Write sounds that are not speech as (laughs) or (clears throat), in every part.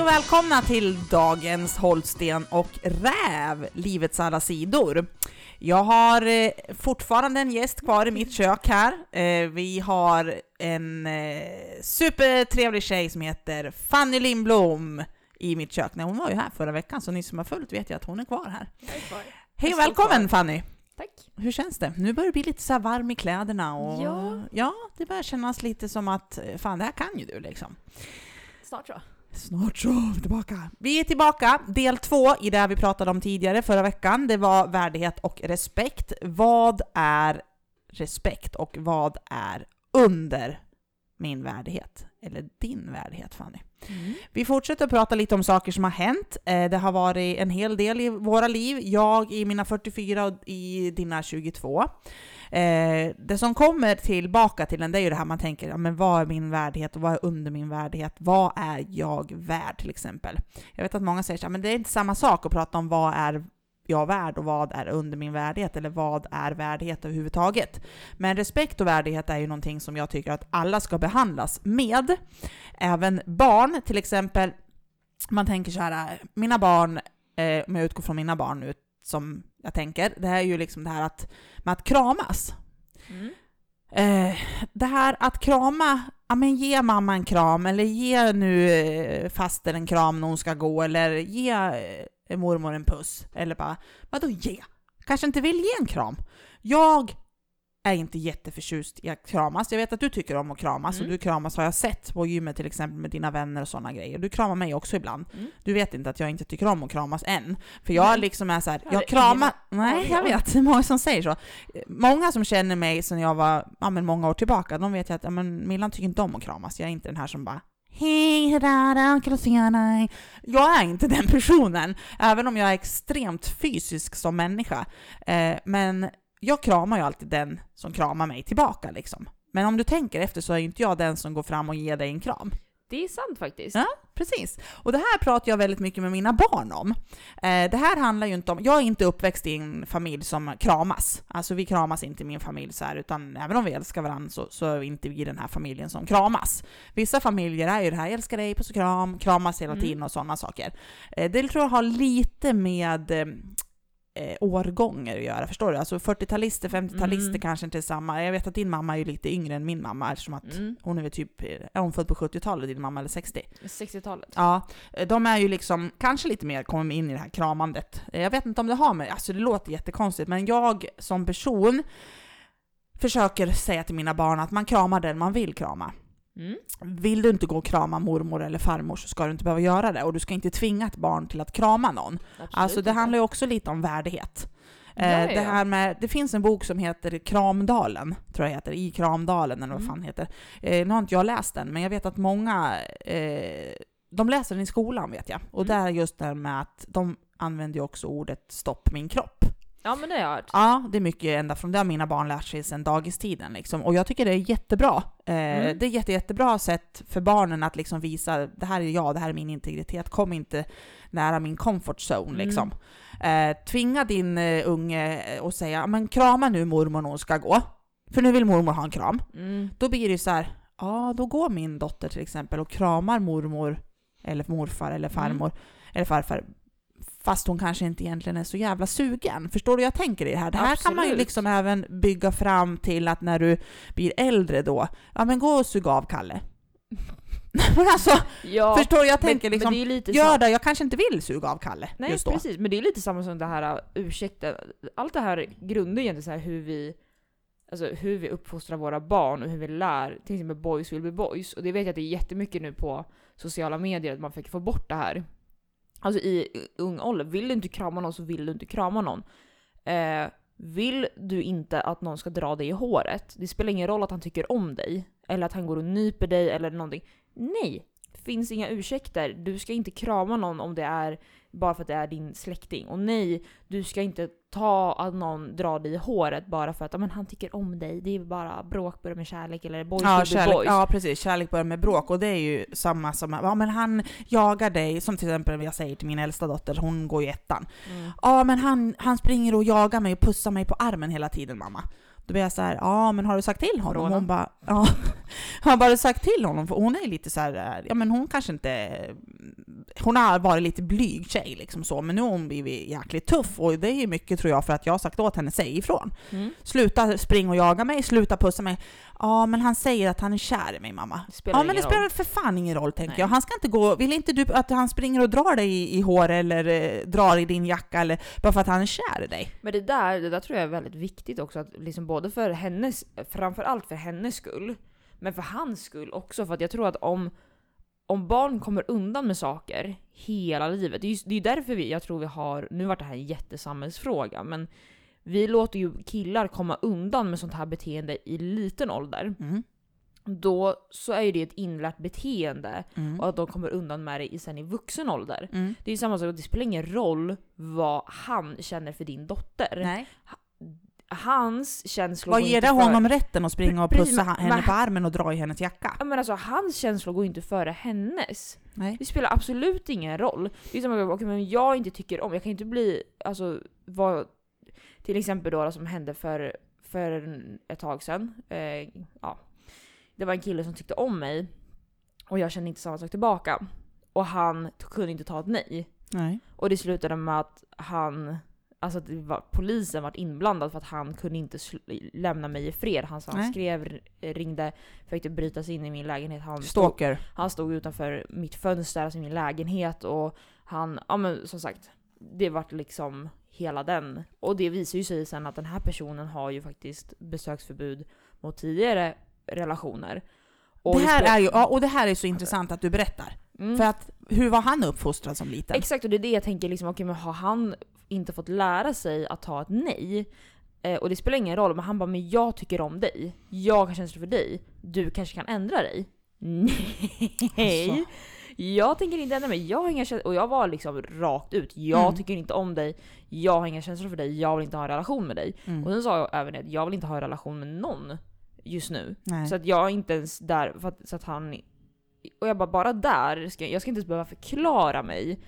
Hej och välkomna till dagens Holsten och Räv, livets alla sidor. Jag har eh, fortfarande en gäst kvar i mitt kök här. Eh, vi har en eh, supertrevlig tjej som heter Fanny Lindblom i mitt kök. Nej, hon var ju här förra veckan, så ni som har följt vet ju att hon är kvar här. Hej och välkommen Fanny! Tack. Hur känns det? Nu börjar det bli lite så varm i kläderna och Ja. ja, det börjar kännas lite som att fan, det här kan ju du liksom. Snart så. Snart så är vi tillbaka. Vi är tillbaka, del två i det vi pratade om tidigare förra veckan. Det var värdighet och respekt. Vad är respekt och vad är under min värdighet? Eller din värdighet Fanny. Vi fortsätter att prata lite om saker som har hänt. Eh, Det har varit en hel del i våra liv. Jag i mina 44 och i dina 22. Eh, Det som kommer tillbaka till en, det är ju det här man tänker, ja, men vad är min värdighet och vad är under min värdighet? Vad är jag värd till exempel? Jag vet att många säger så här, men det är inte samma sak att prata om vad är jag värd och vad är under min värdighet eller vad är värdighet överhuvudtaget. Men respekt och värdighet är ju någonting som jag tycker att alla ska behandlas med. Även barn, till exempel, man tänker så här, äh, mina barn, eh, om jag utgår från mina barn nu som jag tänker, det här är ju liksom det här att, med att kramas. Mm. Eh, det här att krama, ja men ge mamma en kram eller ge nu eh, faster en kram när hon ska gå eller ge eh, mormor en puss. Eller bara, vadå ge? Kanske inte vill ge en kram. Jag är inte jätteförtjust i att kramas. Jag vet att du tycker om att kramas Mm. och du kramas har jag sett på gymmet till exempel med dina vänner och sådana grejer. Du kramar mig också ibland. Mm. Du vet inte att jag inte tycker om att kramas än. För jag Nej. liksom är så här, Ja, jag kramar... Nej, jag vet. Det är många som säger så. Många som känner mig sedan jag var ja, men många år tillbaka, de vet ju att ja, men Milan tycker inte om att kramas. Jag är inte den här som bara Hej, hur är det? Kul att se dig. Jag är inte den personen, även om jag är extremt fysisk som människa. Eh, men jag kramar ju alltid den som kramar mig tillbaka liksom. Men om du tänker efter så är ju inte jag den som går fram och ger dig en kram. Det är sant faktiskt. Ja. Precis. Och det här pratar jag väldigt mycket med mina barn om. Eh, det här handlar ju inte om, jag är inte uppväxt i en familj som kramas. Alltså vi kramas inte i min familj så här, utan även om vi älskar varandra så, så är vi inte vi i den här familjen som kramas. Vissa familjer är ju det här, älskar dig, puss och kram, kramas hela Mm. tiden och sådana saker. Eh, det tror jag har lite med eh, årgångar att göra, förstår du? Alltså 40-talister, 50-talister Mm. kanske inte är samma. Jag vet att din mamma är ju lite yngre än min mamma eftersom att Mm. hon är väl typ, är hon född på 70-talet din mamma eller 60? 60-talet. Ja, de är ju liksom kanske lite mer kommer in i det här kramandet. Jag vet inte om det har med, alltså det låter jättekonstigt, men jag som person försöker säga till mina barn att man kramar den man vill krama. Mm. Vill du inte gå och krama mormor eller farmor så ska du inte behöva göra det och du ska inte tvinga ett barn till att krama någon. Absolut Alltså det handlar ju också lite om värdighet. Ja, Eh, Det, här med, det finns en bok som heter Kramdalen, tror jag heter, i Kramdalen eller vad Mm. fan heter. Eh, nu har inte jag läst den, men jag vet att många, eh, de läser den i skolan vet jag. Och Mm. där just det här med att de använder ju också ordet stopp min kropp. Ja men det har jag hört. Ja, det är mycket ända från det har mina barn lärt sig sedan dagistiden liksom. Och jag tycker det är jättebra. Eh, Mm. Det är jätte, jättebra sätt för barnen att liksom visa, det här är jag, det här är min integritet, kom inte nära min comfort zone Mm. liksom. Eh, tvinga din eh, unge eh, och säga, men krama nu mormor när hon ska gå. För nu vill mormor ha en kram. Mm. Då blir det så här, ja då går min dotter till exempel och kramar mormor eller morfar eller farmor eller farfar. Fast hon kanske inte egentligen är så jävla sugen. Förstår du jag tänker i det här? Det här kan man ju Absolut. liksom även bygga fram till att när du blir äldre då, ja men gå och sug av Kalle. (laughs) men alltså, Ja, förstår du jag men, tänker liksom, men det gör det, jag kanske inte vill suga av Kalle Nej just då. precis, men det är lite samma som det här uh, ursäkta. Allt det här grundar egentligen så här hur vi Alltså hur vi uppfostrar våra barn och hur vi lär, till exempel boys will be boys. Och det vet jag att det är jättemycket nu på sociala medier att man försöker få bort det här. Alltså i ung ålder, vill du inte krama någon så vill du inte krama någon. Eh, vill du inte att någon ska dra dig i håret, det spelar ingen roll att han tycker om dig, eller att han går och nyper dig eller någonting. Nej! Finns inga ursäkter. Du ska inte krama någon om det är bara för att det är din släkting. Och nej, du ska inte ta att någon drar dig i håret bara för att men han tycker om dig. Det är bara bråk börjar med kärlek eller boys Ja, kärlek, boys. ja, precis. Kärlek börjar med bråk. Och det är ju samma som, ja men han jagar dig, som till exempel jag säger till min äldsta dotter, hon går ju ettan. Mm. Ja men han, han springer och jagar mig och pussar mig på armen hela tiden mamma. Då blir jag så här, ja men har du sagt till honom? Hon bara, ja. (laughs) har bara sagt till honom, för hon är lite så här, eh, ja men hon kanske inte, hon har varit lite blyg tjej liksom så, men nu har hon blivit jäkligt tuff och det är mycket tror jag för att jag har sagt åt henne, säg ifrån. Mm. Sluta springa och jaga mig, sluta pussa mig. Ja men han säger att han är kär i mig mamma. Spelar Ja men det spelar roll. för fan ingen roll tänker Nej. jag. Han ska inte gå, vill inte du att han springer och drar dig i, i hår eller eh, drar i din jacka eller bara för att han är kär i dig? Men det där, det där tror jag är väldigt viktigt också, att liksom både för hennes, framförallt för hennes skull, men för hans skull också. För att jag tror att om, om barn kommer undan med saker hela livet, det är ju det är ju därför vi, jag tror vi har, nu vart det här en jättesamhällsfråga, men vi låter ju killar komma undan med sånt här beteende i liten ålder. Mm. Då så är ju det ett inlärt beteende Mm. och att de kommer undan med det sen i vuxen ålder. Mm. Det är ju samma sak, det spelar ingen roll vad han känner för din dotter. Nej. Hans känslor Vad ger det honom rätten att springa och pussa men- henne på armen och dra i hennes jacka? Ja, men alltså, hans känslor går inte före hennes. Nej. Det spelar absolut ingen roll. Det är som att okay, men jag inte tycker om, jag kan inte bli, alltså vad, till exempel då, som hände för, för ett tag sedan. Eh, ja. Det var en kille som tyckte om mig och jag kände inte samma sak tillbaka. Och han kunde inte ta ett nej. Nej. Och det slutade med att han, alltså att det var, polisen var inblandad för att han kunde inte lämna mig i fred. Han, han skrev, ringde, försökte bryta sig in i min lägenhet. Han stod, Stalker. han stod utanför mitt fönster, alltså min lägenhet och han, ja men som sagt, det vart liksom hela den. Och det visar ju sig sen att den här personen har ju faktiskt besöksförbud mot tidigare relationer. Och Det här är ju, ja, och det här är så intressant att du berättar. Mm. För att hur var han uppfostrad som liten? Exakt, och det är det jag tänker, liksom, okej men har han inte fått lära sig att ta ett nej? Eh, och det spelar ingen roll, men han bara “men jag tycker om dig, jag har känslor för dig, du kanske kan ändra dig?” (laughs) Nej! Alltså. Jag tänker inte ändra mig, jag har inga känslor. Och jag var liksom rakt ut, jag Mm. tycker inte om dig, jag har inga känslor för dig, jag vill inte ha en relation med dig. Mm. Och sen sa jag även att jag vill inte ha en relation med någon just nu. Nej. Så att jag är inte ens där, för att, så att han... Och jag bara, bara där, ska, jag ska inte ens behöva förklara mig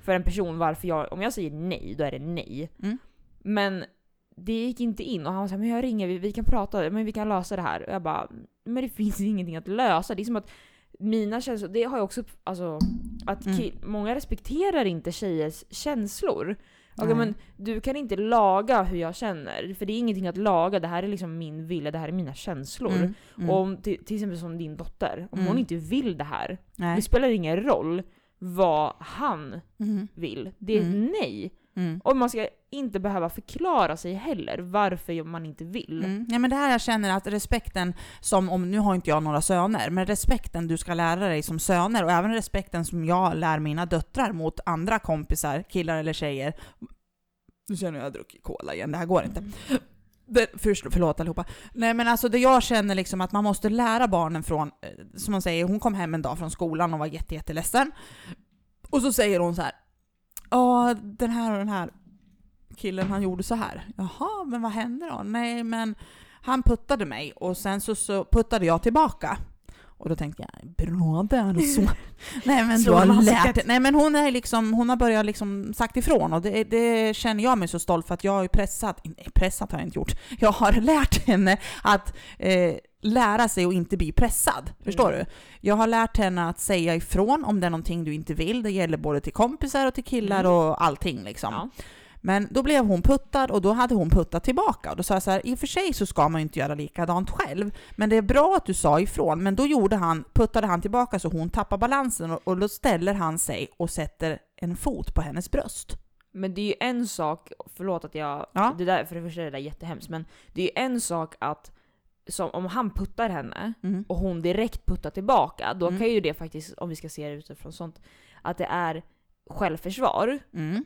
för en person varför jag, om jag säger nej, då är det nej. Mm. Men det gick inte in och han sa men jag ringer, vi, vi kan prata, men vi kan lösa det här. Och jag bara, men det finns ingenting att lösa. Det är som att mina känslor, det har jag också, alltså att Mm. många respekterar inte tjejers känslor. Nej. men du kan inte laga hur jag känner, för det är ingenting att laga. Det här är liksom min vilja, det här är mina känslor. Mm. Mm. Och om, till, till exempel som din dotter, om Mm. hon inte vill det här, Nej. det spelar ingen roll vad han Mm. vill. Det är Mm. ett nej. Mm. Och man ska inte behöva förklara sig heller varför man inte vill. Mm. Ja, men det här jag känner att respekten, som om, nu har inte jag några söner, men respekten du ska lära dig som söner och även respekten som jag lär mina döttrar mot andra kompisar, killar eller tjejer. Nu känner jag att jag har druckit cola igen, det här går inte. Det, först, förlåt allihopa. Nej men alltså det jag känner liksom att man måste lära barnen från, eh, som man säger, hon kom hem en dag från skolan och var jätte, jätteledsen. Och så säger hon så här. Ja, den här och den här killen han gjorde så här. Jaha, men vad hände då? Nej men han puttade mig och sen så, så puttade jag tillbaka. Och då tänkte jag, bra där och så. (laughs) Nej men Så du har lärt. Nej men hon är liksom, hon har börjat liksom sagt ifrån och det, det känner jag mig så stolt för att jag har ju pressat, pressat har jag inte gjort. Jag har lärt henne att eh, lära sig och inte bli pressad. Förstår Mm. du? Jag har lärt henne att säga ifrån om det är någonting du inte vill. Det gäller både till kompisar och till killar Mm. och allting liksom. Ja. Men då blev hon puttad och då hade hon puttat tillbaka. Och då sa jag så här, i och för sig så ska man ju inte göra likadant själv, men det är bra att du sa ifrån. Men då gjorde han, puttade han tillbaka så hon tappar balansen och, och då ställer han sig och sätter en fot på hennes bröst. Men det är ju en sak, förlåt att jag, Ja. det där, för det första är det där jättehemskt, men det är ju en sak att som, om han puttar henne Mm. och hon direkt puttar tillbaka, då Mm. kan ju det faktiskt, om vi ska se det utifrån sånt, att det är självförsvar. Mm.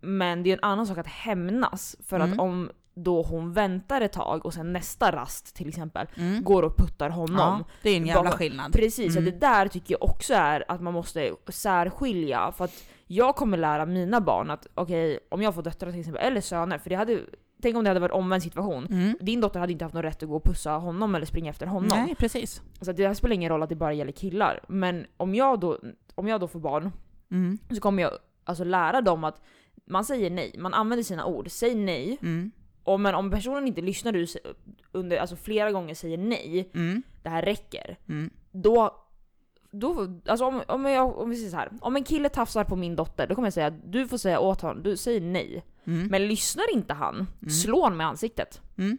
Men det är en annan sak att hämnas. För Mm. att om då hon väntar ett tag och sen nästa rast till exempel Mm. går och puttar honom. Ja, det är en jävla skillnad. Precis, Mm. det där tycker jag också är att man måste särskilja. För att jag kommer lära mina barn att okej, om jag får döttrar till exempel, eller söner, för det hade Tänk om det hade varit omvänd situation. Mm. Din dotter hade inte haft någon rätt att gå och pussa honom eller springa efter honom. Nej, precis. Så det här spelar ingen roll att det bara gäller killar. Men om jag då, om jag då får barn, Mm. så kommer jag alltså lära dem att man säger nej, man använder sina ord. Säg nej, Mm. Och men om personen inte lyssnar du under, alltså flera gånger säger nej, Mm. det här räcker. Mm. Då, då alltså om, om, jag, om vi säger så här, om en kille tafsar på min dotter, då kommer jag säga du får säga åt honom, du säger nej. Mm. Men lyssnar inte han, slå honom med ansiktet. Mm.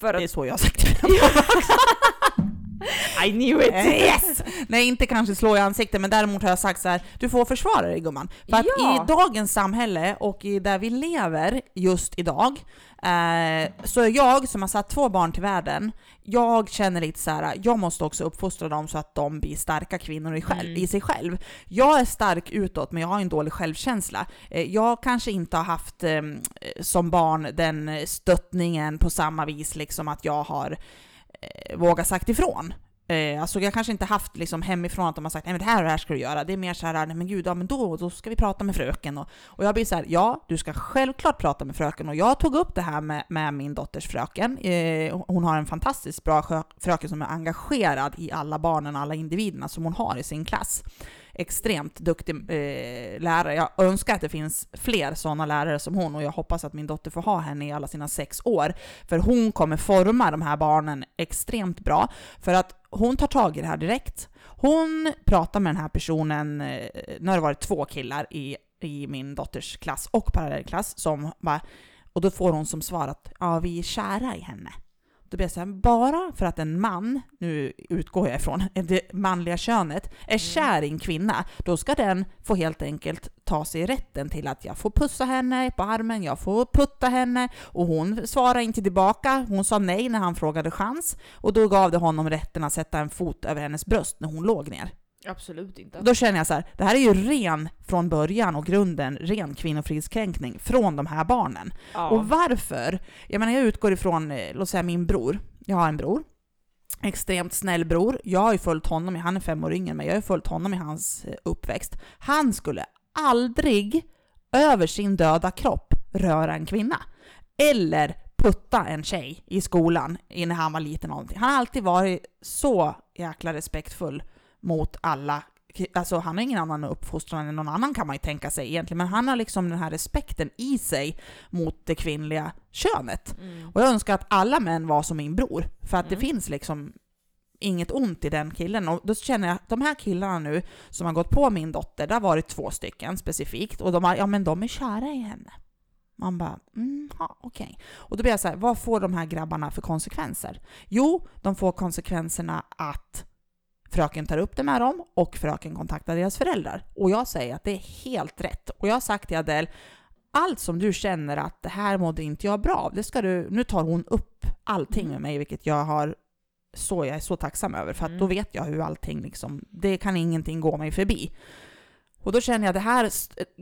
För Det att, är så jag har sagt (laughs) (laughs) till I knew it! Eh, Yes! Nej, inte kanske slå i ansiktet, men däremot har jag sagt så här, du får försvara dig gumman. För att Ja. i dagens samhälle och i där vi lever just idag, eh, så jag som har satt två barn till världen, jag känner lite så här, jag måste också uppfostra dem så att de blir starka kvinnor i, själv, Mm. i sig själv. Jag är stark utåt, men jag har en dålig självkänsla. Eh, jag kanske inte har haft eh, som barn den stöttningen på samma vis, liksom att jag har eh, vågat sagt ifrån. Eh, alltså jag kanske inte haft liksom hemifrån att de har sagt nej men det här och det här ska du göra. Det är mer så här, nej men gud, ja men då, då ska vi prata med fröken. Och, och jag blir så här, ja du ska självklart prata med fröken. Och jag tog upp det här med, med min dotters fröken. Eh, hon har en fantastiskt bra fröken som är engagerad i alla barnen, alla individerna som hon har i sin klass. Extremt duktig eh, lärare. Jag önskar att det finns fler sådana lärare som hon och jag hoppas att min dotter får ha henne i alla sina sex år. För hon kommer forma de här barnen extremt bra. För att hon tar tag i det här direkt. Hon pratar med den här personen, eh, nu har det varit två killar i, i min dotters klass och parallellklass som bara, och då får hon som svar att ja, vi är kära i henne. Då blir jag så här, bara för att en man, nu utgår jag ifrån (laughs) det manliga könet, är kär i en kvinna, då ska den få helt enkelt ta sig rätten till att jag får pussa henne på armen, jag får putta henne och hon svarar inte tillbaka. Hon sa nej när han frågade chans och då gav det honom rätten att sätta en fot över hennes bröst när hon låg ner. Absolut inte. Då känner jag så här, det här är ju ren från början och grunden, ren kvinnofridskränkning från de här barnen. ja. Och varför? Jag menar, jag utgår ifrån, eh, låt säga min bror. Jag har en bror. Extremt snäll bror. Jag har ju följt honom, han är fem år yngre mig, jag har ju följt honom i hans eh, uppväxt. Han skulle aldrig över sin döda kropp röra en kvinna. Eller putta en tjej i skolan när han var liten. någonting. Han har alltid varit så jäkla respektfull mot alla. Alltså han har ingen annan uppfostran än någon annan kan man ju tänka sig egentligen, men han har liksom den här respekten i sig mot det kvinnliga könet. Mm. Och jag önskar att alla män var som min bror, för att det Mm. finns liksom inget ont i den killen. Och då känner jag att de här killarna nu som har gått på min dotter, det har varit två stycken specifikt, och de, har, ja, men de är kära i henne. Man bara, mm, ja, okej. Och då blir jag så här, vad får de här grabbarna för konsekvenser? Jo, de får konsekvenserna att fröken tar upp det med dem och fröken kontaktar deras föräldrar. Och jag säger att det är helt rätt. Och jag har sagt till Adele, allt som du känner att det här mådde inte jag bra av, det ska du, nu tar hon upp allting med mig, vilket jag har så jag är så tacksam över, för att Mm. då vet jag hur allting liksom, det kan ingenting gå mig förbi. Och då känner jag det här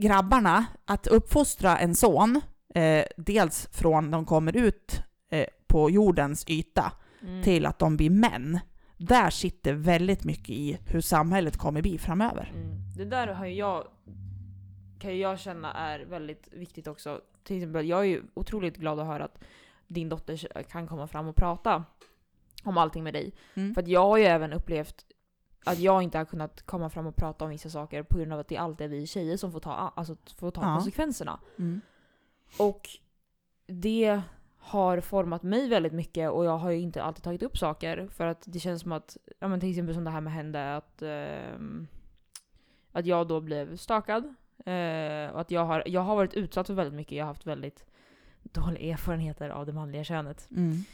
grabbarna, att uppfostra en son, eh, dels från de kommer ut eh, på jordens yta Mm. till att de blir män, där sitter väldigt mycket i hur samhället kommer bli framöver. Mm. Det där har jag, kan jag känna är väldigt viktigt också. Till exempel, jag är ju otroligt glad att höra att din dotter kan komma fram och prata om allting med dig. Mm. För att jag har ju även upplevt att jag inte har kunnat komma fram och prata om vissa saker på grund av att det alltid är vi tjejer som får ta, alltså, får ta Ja. konsekvenserna. Mm. Och det har format mig väldigt mycket och jag har ju inte alltid tagit upp saker för att det känns som att, ja men till exempel som det här med hände, att, ehm, att jag då blev stakad. Eh, och att jag har, jag har varit utsatt för väldigt mycket, jag har haft väldigt dåliga erfarenheter av det manliga könet. Mm.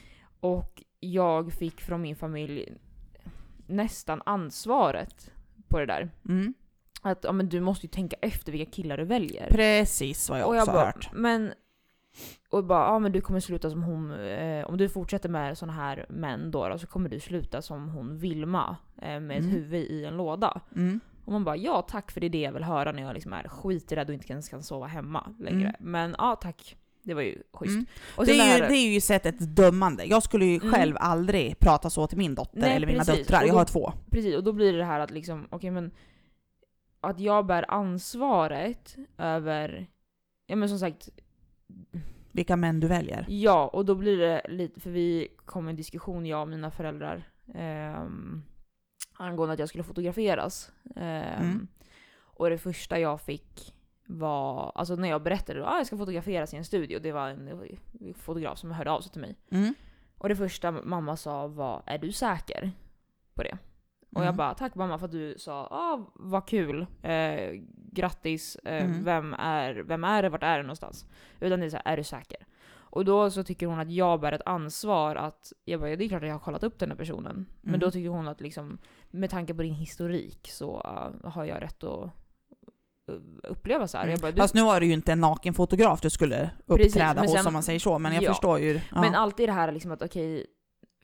Och jag fick från min familj nästan ansvaret på det där. Mm. Att ja, men du måste ju tänka efter vilka killar du väljer. Precis vad jag och också har hört. men... Och bara, ja men du kommer sluta som hon, eh, om du fortsätter med såna här män då, då så kommer du sluta som hon Vilma eh, med Mm. ett huvud i en låda. Mm. Och man bara, ja tack för det är det jag vill höra när jag liksom är skiträdd och inte ens kan sova hemma längre. Mm. Men ja tack, det var ju schysst. Mm. Det, sen är ju, det är ju sett ett dömande. Jag skulle ju Mm. själv aldrig prata så till min dotter Nej, eller mina precis. döttrar. Jag då- har två. Precis, och då blir det det här att liksom, okej men att jag bär ansvaret över, ja men som sagt, Vilka män du väljer. ja och då blir det lite, för vi kom i en diskussion jag och mina föräldrar ehm, angående att jag skulle fotograferas. Ehm, Mm. Och det första jag fick var, alltså när jag berättade att ah, jag ska fotograferas i en studio, det var en fotograf som hörde av sig till mig. Mm. Och det första mamma sa var “Är du säker på det?” Och jag Mm. bara “Tack mamma för att du sa ah, vad kul, eh, grattis, eh, Mm. vem, är, vem är det, vart är det någonstans?” Utan det är så här, “Är du säker?” Och då så tycker hon att jag bär ett ansvar att, jag bara “Det är klart att jag har kollat upp den här personen”. Men Mm. då tycker hon att liksom, med tanke på din historik så uh, har jag rätt att uh, uppleva så här. Jag bara, du, Fast nu var det ju inte en naken fotograf du skulle Precis, uppträda men hos om man säger så, men jag Ja. förstår ju. Ja. Men alltid det här liksom att okej,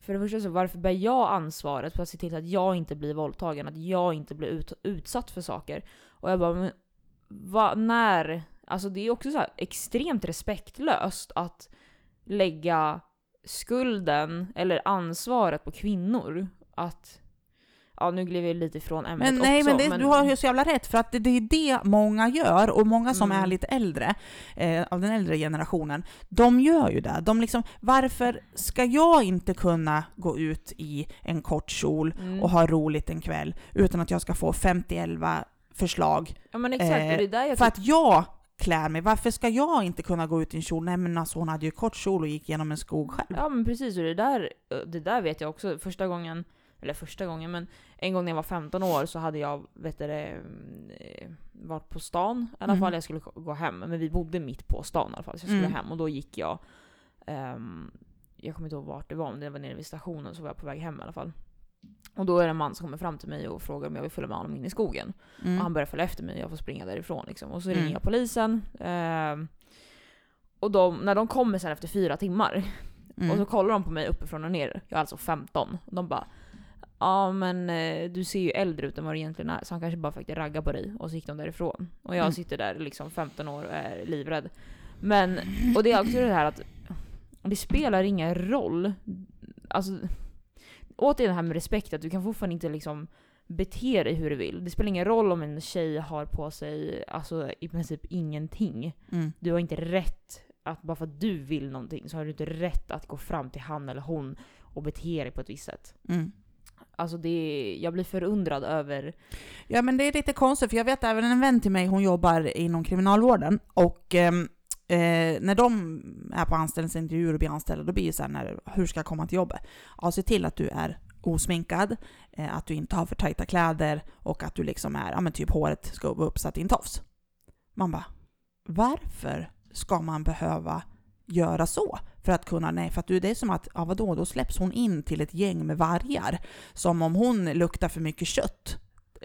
för det första så varför bär jag ansvaret för att se till att jag inte blir våldtagen, att jag inte blir ut, utsatt för saker? Och jag bara, men vad, när? Alltså det är också så här extremt respektlöst att lägga skulden eller ansvaret på kvinnor. Att, ja nu gled vi lite ifrån ämnet Men nej, också. men, det, du har ju så jävla rätt, för att det, det är det många gör, och många som Mm. är lite äldre, eh, av den äldre generationen, de gör ju det. De liksom, varför ska jag inte kunna gå ut i en kort kjol Mm. och ha roligt en kväll, utan att jag ska få 50 förslag Ja men exakt, eh, det är där jag för att jag klär mig. Varför ska jag inte kunna gå ut i en kjol? Nej men alltså hon hade ju kort kjol och gick genom en skog själv. Ja men precis, och det där, det där vet jag också. Första gången, eller första gången, men en gång när jag var 15 år så hade jag, vet du mm, eh, varit på stan i alla Mhm. fall. Jag skulle gå hem, men vi bodde mitt på stan i alla fall. Så jag skulle Mm. hem och då gick jag, ehm, jag kommer inte ihåg vart det var, om det var nere vid stationen så var jag på väg hem i alla fall. Och då är det en man som kommer fram till mig och frågar om jag vill följa med honom in i skogen. Mm. Och han börjar följa efter mig och jag får springa därifrån. Liksom. Och så Mm. ringer jag polisen. ehm, och de, när de kommer sen efter fyra timmar Mm. och så kollar de på mig uppifrån och ner. Jag är alltså 15. Och de bara Ja men eh, du ser ju äldre ut än vad du egentligen är. Så han kanske bara fick ragga på dig. Och så gick de därifrån. Och jag Mm. sitter där liksom 15 år och är livrädd. Men, och det är också det här att det spelar ingen roll. Alltså, återigen det här med respekt, att du kan fortfarande inte liksom bete dig hur du vill. Det spelar ingen roll om en tjej har på sig alltså, i princip ingenting. Mm. Du har inte rätt att bara för att du vill någonting så har du inte rätt att gå fram till han eller hon och bete dig på ett visst sätt. Mm. Alltså det jag blir förundrad över... Ja men det är lite konstigt, för jag vet även en vän till mig, hon jobbar inom kriminalvården och ehm, eh, när de är på anställningsintervjuer och blir anställda, då blir det så här, när, hur ska jag komma till jobbet? Ja, se till att du är osminkad, eh, att du inte har för tajta kläder och att du liksom är, ja men typ håret ska vara uppsatt i en tofs. Man bara, varför ska man behöva göra så? För att kunna, nej, för att du, det är som att, ja vadå, då släpps hon in till ett gäng med vargar. Som om hon luktar för mycket kött.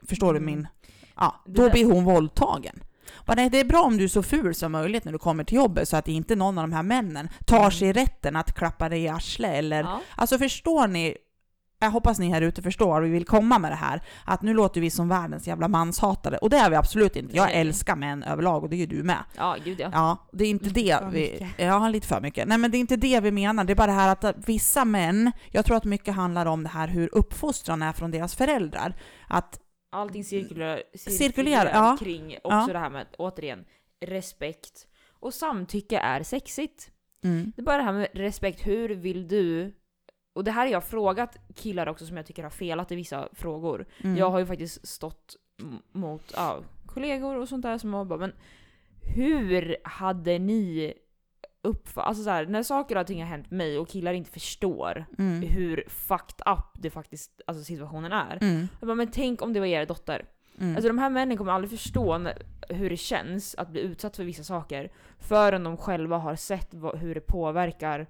Förstår du Mm. min? Ja, då blir hon våldtagen. Bara, nej, det är bra om du är så ful som möjligt när du kommer till jobbet så att inte någon av de här männen tar sig rätten att klappa dig i arslet eller... Ja. Alltså förstår ni? Jag hoppas ni här ute förstår vi vill komma med det här. Att nu låter vi som världens jävla manshatare. Och det är vi absolut inte. Jag älskar män överlag och det är ju du med. ja, gud ja. Ja, det är inte Lite det vi... mycket. Ja, lite för mycket. Nej men det är inte det vi menar. Det är bara det här att att vissa män, jag tror att mycket handlar om det här hur uppfostran är från deras föräldrar. Att Allting cirkulerar, Cirkulerar, ja. kring också Ja. det här med, återigen, respekt. Och samtycke är sexigt. mm, Det är bara det här med respekt, hur vill du... Och det här har jag frågat killar också som jag tycker har felat i vissa frågor. mm, Jag har ju faktiskt stått mot ja, kollegor och sånt där som har bara men hur hade ni uppfattat, alltså så här, när saker och ting har hänt mig och killar inte förstår mm, hur fucked up det faktiskt, alltså situationen är. mm, Jag bara, men tänk om det var er dotter. mm. Alltså de här männen kommer aldrig förstå hur det känns att bli utsatt för vissa saker förrän de själva har sett vad, hur det påverkar,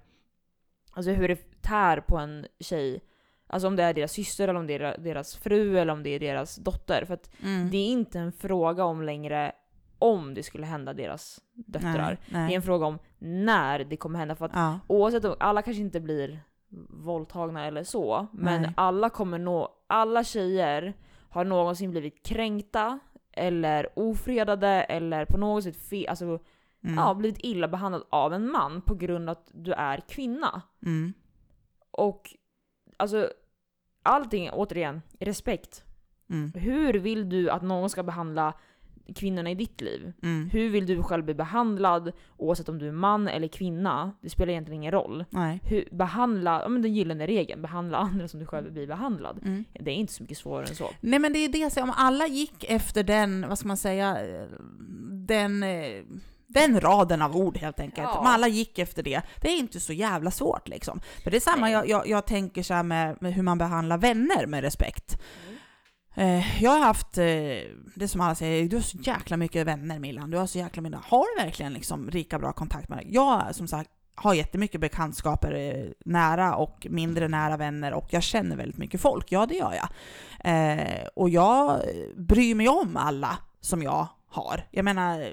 alltså hur det tär på en tjej. Alltså om det är deras syster eller om det är deras fru eller om det är deras dotter. För att mm. det är inte en fråga om längre om det skulle hända deras döttrar. Nej, nej. Det är en fråga om när det kommer hända. För att Ja. oavsett om, alla kanske inte blir våldtagna eller så, men Nej. alla kommer nå, alla tjejer har någonsin blivit kränkta eller ofredade eller på något sätt fe, alltså, Mm. ja, blivit illa behandlad av en man på grund av att du är kvinna. Mm. Och alltså, allting, återigen, respekt. Mm. Hur vill du att någon ska behandla kvinnorna i ditt liv? Mm. Hur vill du själv bli behandlad? Oavsett om du är man eller kvinna, det spelar egentligen ingen roll. Nej. Hur, behandla, ja men den gyllene regeln, behandla (laughs) andra som du själv vill bli behandlad. Mm. Det är inte så mycket svårare än så. Nej men det är det, så om alla gick efter den, vad ska man säga, eh, den, eh, den raden av ord helt enkelt. Ja. Om alla gick efter det. Det är inte så jävla svårt liksom. För det är samma jag, jag, jag tänker så här med, med hur man behandlar vänner med respekt. Mm. Eh, jag har haft, eh, det som alla säger, du har så jäkla mycket vänner Milan, du har så jäkla mycket, har du verkligen liksom rika bra kontakt med dig? Jag som sagt har jättemycket bekantskaper, eh, nära och mindre nära vänner och jag känner väldigt mycket folk, ja det gör jag. Och jag bryr mig om alla som jag har. Jag menar,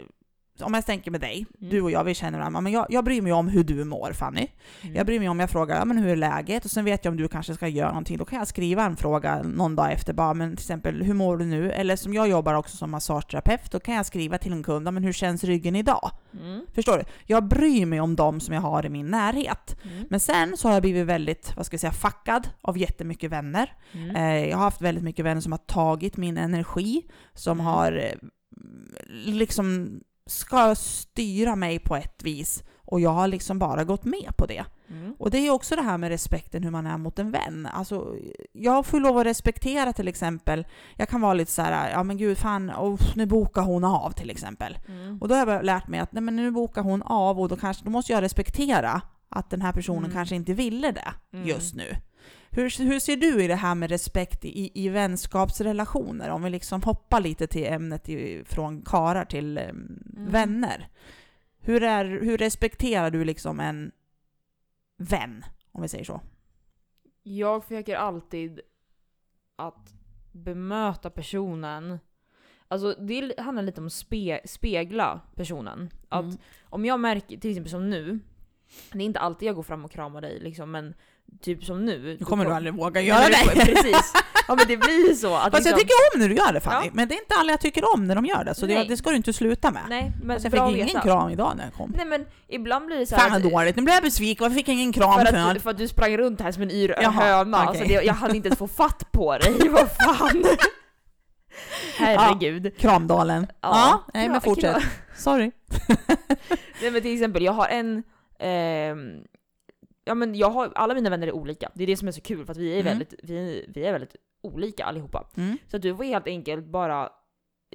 om jag tänker med dig, Mm. du och jag vi känner varandra, men jag, jag bryr mig om hur du mår Fanny. Mm. Jag bryr mig om jag frågar men hur är läget och sen vet jag om du kanske ska göra någonting. Då kan jag skriva en fråga någon dag efter bara, men till exempel hur mår du nu? Eller som jag jobbar också som massageterapeut, då kan jag skriva till en kund, men hur känns ryggen idag? Mm. Förstår du? Jag bryr mig om dem som jag har i min närhet. Mm. Men sen så har jag blivit väldigt, vad ska jag säga, fackad av jättemycket vänner. Mm. Eh, jag har haft väldigt mycket vänner som har tagit min energi, som Mm. har eh, liksom ska styra mig på ett vis och jag har liksom bara gått med på det. Mm. Och det är också det här med respekten hur man är mot en vän. Alltså, jag får lov att respektera till exempel, jag kan vara lite så här, ja men gud fan, oh, nu bokar hon av till exempel. Mm. Och då har jag lärt mig att nej men nu bokar hon av och då, kanske, då måste jag respektera att den här personen Mm. kanske inte ville det Mm. just nu. Hur, hur ser du i det här med respekt i, i vänskapsrelationer? Om vi liksom hoppar lite till ämnet i, från karar till em, Mm. vänner. Hur, är, hur respekterar du liksom en vän, om vi säger så? Jag försöker alltid att bemöta personen. Alltså det handlar lite om spe, spegla personen. Att Mm. om jag märker, till exempel som nu, det är inte alltid jag går fram och kramar dig liksom, men typ som nu. Nu kommer du kom- aldrig våga Nej, göra men det. Precis. Ja men det blir så. Att Fast jag liksom, tycker om när du gör det Fanny, Ja. men det är inte alla jag tycker om när de gör det, så det, Nej. det ska du inte sluta med. Nej men Alltså, jag fick ingen veta. kram idag när jag kom. Nej men ibland blir det så här Fan vad att- dåligt, nu blev jag besviken, varför fick jag ingen kram för att, för att du sprang runt här som en yr Jaha, höna, okej. så det, jag hann inte ens få fatt på dig, (laughs) vad fan. Herregud. Kramdalen. Ja, nej men fortsätt. Sorry. (laughs) Nej men till exempel, jag har en... ehm, ja men jag har, alla mina vänner är olika. Det är det som är så kul för att vi är, Mm. väldigt, vi, vi är väldigt olika allihopa. Mm. Så att du får helt enkelt bara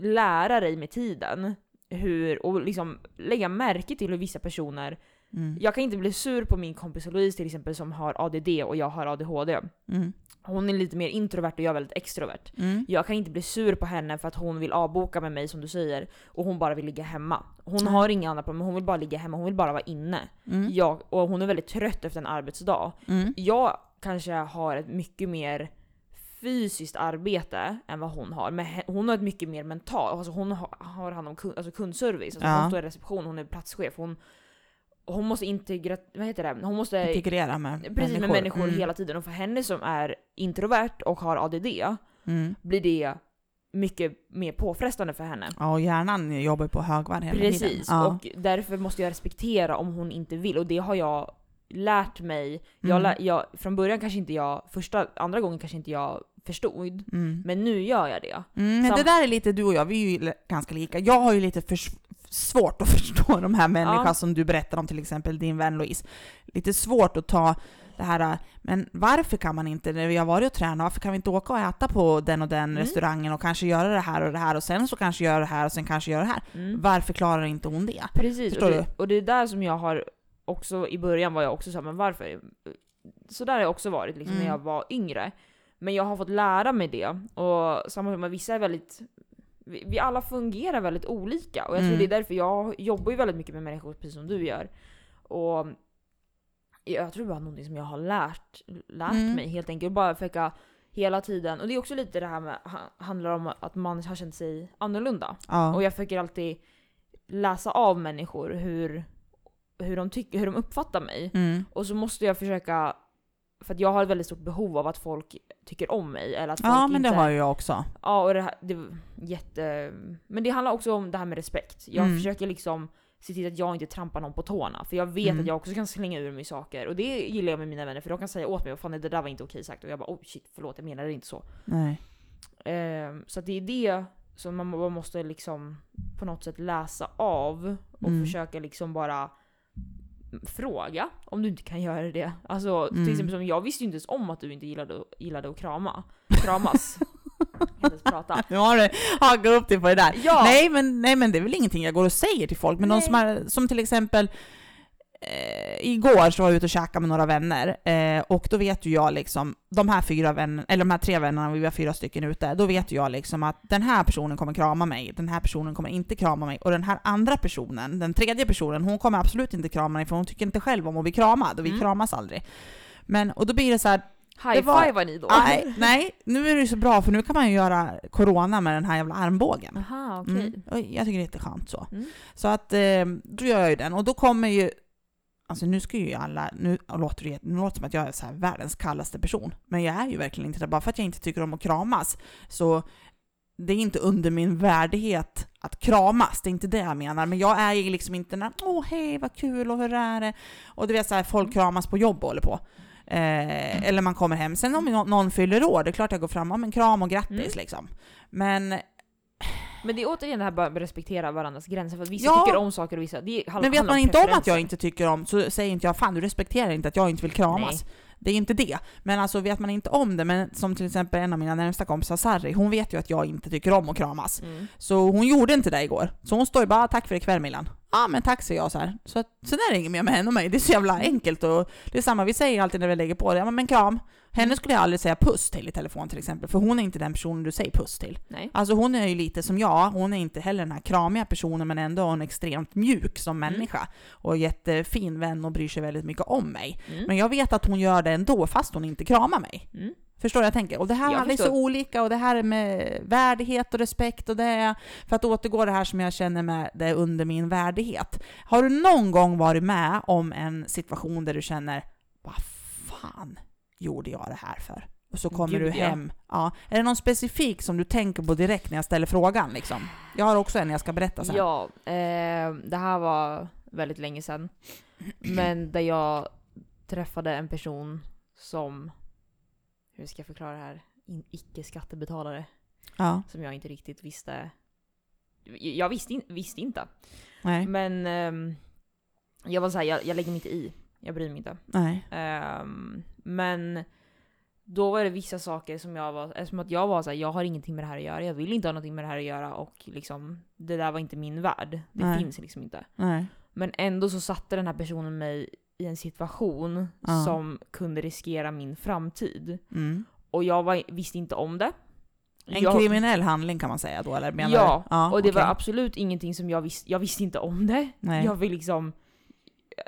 lära dig med tiden hur, och liksom lägga märke till hur vissa personer... Mm. Jag kan inte bli sur på min kompis Louise till exempel som har ADD och jag har ADHD. Mm. Hon är lite mer introvert och jag är väldigt extrovert. Mm. Jag kan inte bli sur på henne för att hon vill avboka med mig som du säger och hon bara vill ligga hemma. Hon har inga andra problem, hon vill bara ligga hemma, hon vill bara vara inne. Mm. Jag, och hon är väldigt trött efter en arbetsdag. Mm. Jag kanske har ett mycket mer fysiskt arbete än vad hon har. Men hon har ett mycket mer mentalt, alltså hon har, har hand om kund, alltså kundservice. Alltså Ja. Hon står i reception, hon är platschef. Hon, hon måste integrera, vad heter det? Hon måste Integrera med Precis med människor Mm. hela tiden. Och för henne som är introvert och har ADD Mm. blir det mycket mer påfrestande för henne. Ja, och hjärnan jobbar på högvarv hela tiden. Precis, Ja. och därför måste jag respektera om hon inte vill. Och det har jag lärt mig. Jag, Mm. jag, från början kanske inte jag, första, andra gången kanske inte jag förstod. Mm. Men nu gör jag det. Mm, men Sam- det där är lite du och jag, vi är ju ganska lika. Jag har ju lite för svårt att (laughs) förstå de här människorna Ja. som du berättar om, till exempel din vän Louise. Lite svårt att ta det här, men varför kan man inte, när vi har varit och tränat, varför kan vi inte åka och äta på den och den Mm. restaurangen och kanske göra det här och det här och sen så kanske göra det här och sen kanske göra det här. Mm. Varför klarar inte hon det? Precis, Förstår och det, och det är där som jag har också, i början var jag också så här, men varför? Så där har jag också varit liksom, när Mm. jag var yngre. Men jag har fått lära mig det. Och samma med vissa är väldigt vi, vi alla fungerar väldigt olika och jag tror Mm. det är därför jag jobbar ju väldigt mycket med människor precis som du gör. Och jag tror det var någonting som jag har lärt, lärt Mm. mig helt enkelt. Bara försöka hela tiden, och det är också lite det här med, ha- handlar om att man har känt sig annorlunda. Ja. Och jag försöker alltid läsa av människor hur, hur, de, tycker, hur de uppfattar mig. Mm. Och så måste jag försöka, för att jag har ett väldigt stort behov av att folk tycker om mig. Eller att folk ja, men inte, det har ju jag också. Ja, och det, här, det jätte... Men det handlar också om det här med respekt. Jag Mm. försöker liksom se till att jag inte trampar någon på tårna. För jag vet Mm. att jag också kan slänga ur mig saker. Och det gillar jag med mina vänner, för de kan säga åt mig vad fan det där var inte okej sagt. Och jag bara oh shit, förlåt jag menade inte så. Nej. Ehm, så det är det som man man måste liksom på något sätt läsa av och Mm. försöka liksom bara fråga om du inte kan göra det. Alltså Mm. till exempel som jag visste ju inte ens om att du inte gillade, gillade att krama. Kramas. (laughs) prata. Nu har du hakat upp dig på det där. Ja. Nej, men, nej men det är väl ingenting jag går och säger till folk, men de Nej. som, har, som till exempel igår så var jag ute och käkade med några vänner eh, och då vet ju jag liksom, de här fyra vännerna, eller de här tre vännerna, vi var fyra stycken ute, då vet ju jag liksom att den här personen kommer krama mig, den här personen kommer inte krama mig och den här andra personen, den tredje personen, hon kommer absolut inte krama mig för hon tycker inte själv om att bli kramad och vi Mm. kramas aldrig. Men, och då blir det så här, High var- five ni då? nej, nej, nu är det ju så bra för nu kan man ju göra corona med den här jävla armbågen. Aha, okej. Mm. Jag tycker det är lite skönt så. Mm. Så att eh, då gör jag ju den och då kommer ju Alltså nu ska ju alla, nu låter det, nu låter som att jag är så här världens kallaste person, men jag är ju verkligen inte det. Bara för att jag inte tycker om att kramas, så det är inte under min värdighet att kramas, det är inte det jag menar. Men jag är ju liksom inte den åh hej vad kul och hur är det? Och du vet så här, folk kramas på jobb och håller på. Eh, eller man kommer hem. Sen om nå- någon fyller år, det är klart jag går fram om en kram och grattis Mm. liksom. Men Men det är återigen det här bara att respektera varandras gränser, för att vissa Ja. tycker om saker och vissa... Det Men vet man inte om att jag inte tycker om, så säger inte jag fan du respekterar inte att jag inte vill kramas. Det är inte det. Men alltså vet man inte om det, men som till exempel en av mina närmsta kompisar, Sarri, hon vet ju att jag inte tycker om att kramas. Mm. Så hon gjorde inte det igår. Så hon står ju bara tack för ikväll Milan. Ja men tack säger jag så här. Så att, sen är det inget mer med henne och mig. Det är så jävla enkelt och det är samma, vi säger alltid när vi lägger på det, ja men kram. Henne skulle jag aldrig säga puss till i telefon till exempel, för hon är inte den personen du säger puss till. Nej. Alltså hon är ju lite som jag, hon är inte heller den här kramiga personen men ändå en extremt mjuk som Mm. människa. Och jättefin vän och bryr sig väldigt mycket om mig. Mm. Men jag vet att hon gör det ändå fast hon inte kramar mig. Mm. Förstår du jag tänker? Och det här alla är så olika och det här är med värdighet och respekt och det är, för att återgå det här som jag känner med det är under min värdighet. Har du någon gång varit med om en situation där du känner vad fan gjorde jag det här för? Och så kommer Gud, du ja. hem. Ja. Är det någon specifik som du tänker på direkt när jag ställer frågan? Liksom? Jag har också en jag ska berätta sen. Ja, eh, det här var väldigt länge sedan. (clears throat) Men där jag träffade en person som, hur ska jag förklara det här, In, icke-skattebetalare. Ja. Som jag inte riktigt visste. Jag visste, in, visste inte. Nej. Men ehm, jag var såhär, jag, jag lägger mig inte i. Jag bryr mig inte. Nej. Ehm, men då var det vissa saker som jag var, eftersom att jag var såhär, jag har ingenting med det här att göra, jag vill inte ha någonting med det här att göra och liksom, det där var inte min värld. Det Nej. finns liksom inte. Nej. Men ändå så satte den här personen mig i en situation Ja. som kunde riskera min framtid. Mm. Och jag var, visste inte om det. En jag, kriminell handling kan man säga då, eller menar Ja, ja och det okej. var absolut ingenting som jag visste, jag visste inte om det. Nej. Jag vill liksom,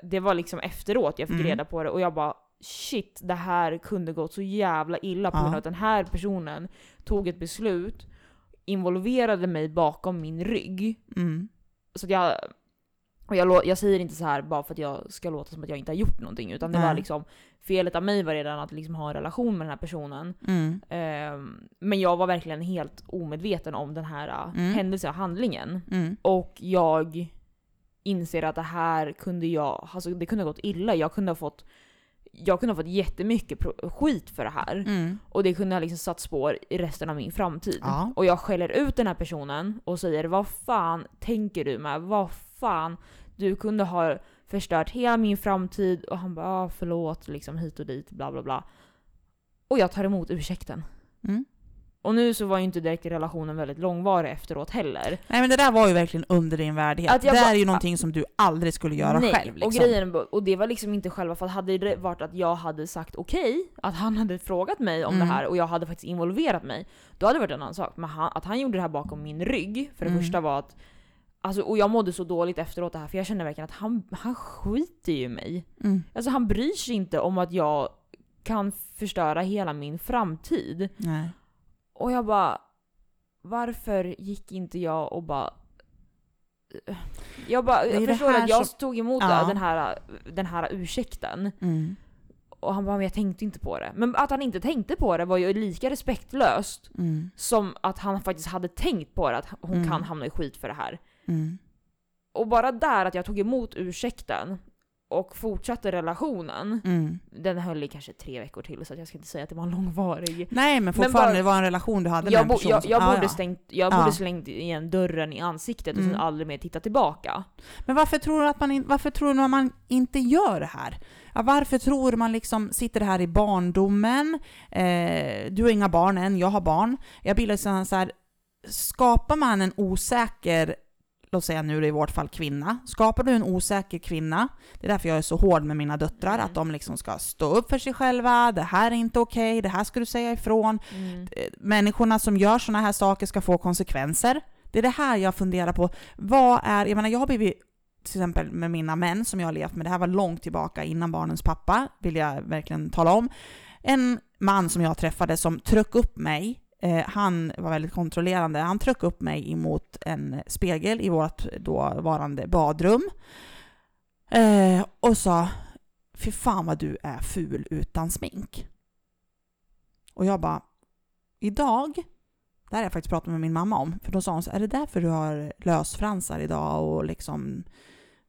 det var liksom efteråt jag fick Mm. reda på det och jag bara shit, det här kunde gått så jävla illa på grund av att den här personen tog ett beslut, involverade mig bakom min rygg. Mm. Så att jag, och jag, jag säger inte så här bara för att jag ska låta som att jag inte har gjort någonting, utan det var liksom felet av mig var redan att liksom ha en relation med den här personen. Mm. Ehm, men jag var verkligen helt omedveten om den här äh, Mm. händelsen och handlingen. Mm. Och jag inser att det här kunde jag, alltså det kunde ha gått illa. Jag kunde ha fått, jag kunde ha fått jättemycket skit för det här. Mm. Och det kunde ha liksom satt spår i resten av min framtid. Ja. Och jag skäller ut den här personen och säger vad fan tänker du med? Vad fan? Du kunde ha förstört hela min framtid. Och han bara ah, förlåt, liksom hit och dit, bla bla bla. Och jag tar emot ursäkten. Mm. Och nu så var ju inte direkt relationen väldigt långvarig efteråt heller. Nej men det där var ju verkligen under din värdighet. Det är ju någonting som du aldrig skulle göra Nej, själv. Liksom. och, grejen, och det var liksom inte själva, för att hade det varit att jag hade sagt okej, att han hade frågat mig om Mm. det här och jag hade faktiskt involverat mig, då hade det varit en annan sak. Men han, att han gjorde det här bakom min rygg, för det Mm. första var att Alltså, och jag mådde så dåligt efteråt det här, för jag kände verkligen att han, han skiter ju i mig. Mm. Alltså han bryr sig inte om att jag kan förstöra hela min framtid. Nej. Och jag bara, varför gick inte jag och bara... Jag bara, jag förstår att jag som- tog emot Ja. den, här, den här ursäkten. Mm. Och han bara, men jag tänkte inte på det. Men att han inte tänkte på det var ju lika respektlöst Mm. som att han faktiskt hade tänkt på det, att hon Mm. kan hamna i skit för det här. Mm. Och bara där att jag tog emot ursäkten och fortsatte relationen. Mm. Den höll i kanske tre veckor till så jag ska inte säga att det var en långvarig. Nej men Men fortfarande, bara- det var en relation du hade med Jag, en person jag, som- jag, ja, borde, ja. Stängt, jag Ja. borde slängt igen dörren i ansiktet och sen Mm. aldrig mer tittat tillbaka. Men varför tror du att man, varför tror du att man inte gör det här? Ja, varför tror man liksom sitter här i barndomen? Eh, du har inga barn än, jag har barn. Jag blir liksom så här, skapar man en osäker, låt säga nu i vårt fall kvinna, skapar du en osäker kvinna, det är därför jag är så hård med mina döttrar, Mm. att de liksom ska stå upp för sig själva, det här är inte okej, det här ska du säga ifrån, eh, människorna som gör sådana här saker ska få konsekvenser. Det är det här jag funderar på. Vad är, jag menar jag har blivit, till exempel med mina män som jag har levt med, det här var långt tillbaka innan barnens pappa, vill jag verkligen tala om. En man som jag träffade som tryckte upp mig, eh, han var väldigt kontrollerande, han tryckte upp mig emot en spegel i vårt dåvarande badrum. Eh, och sa, fy fan vad du är ful utan smink. Och jag bara, idag, det här har jag faktiskt pratat med min mamma om, för då sa hon så är det därför du har lösfransar idag och liksom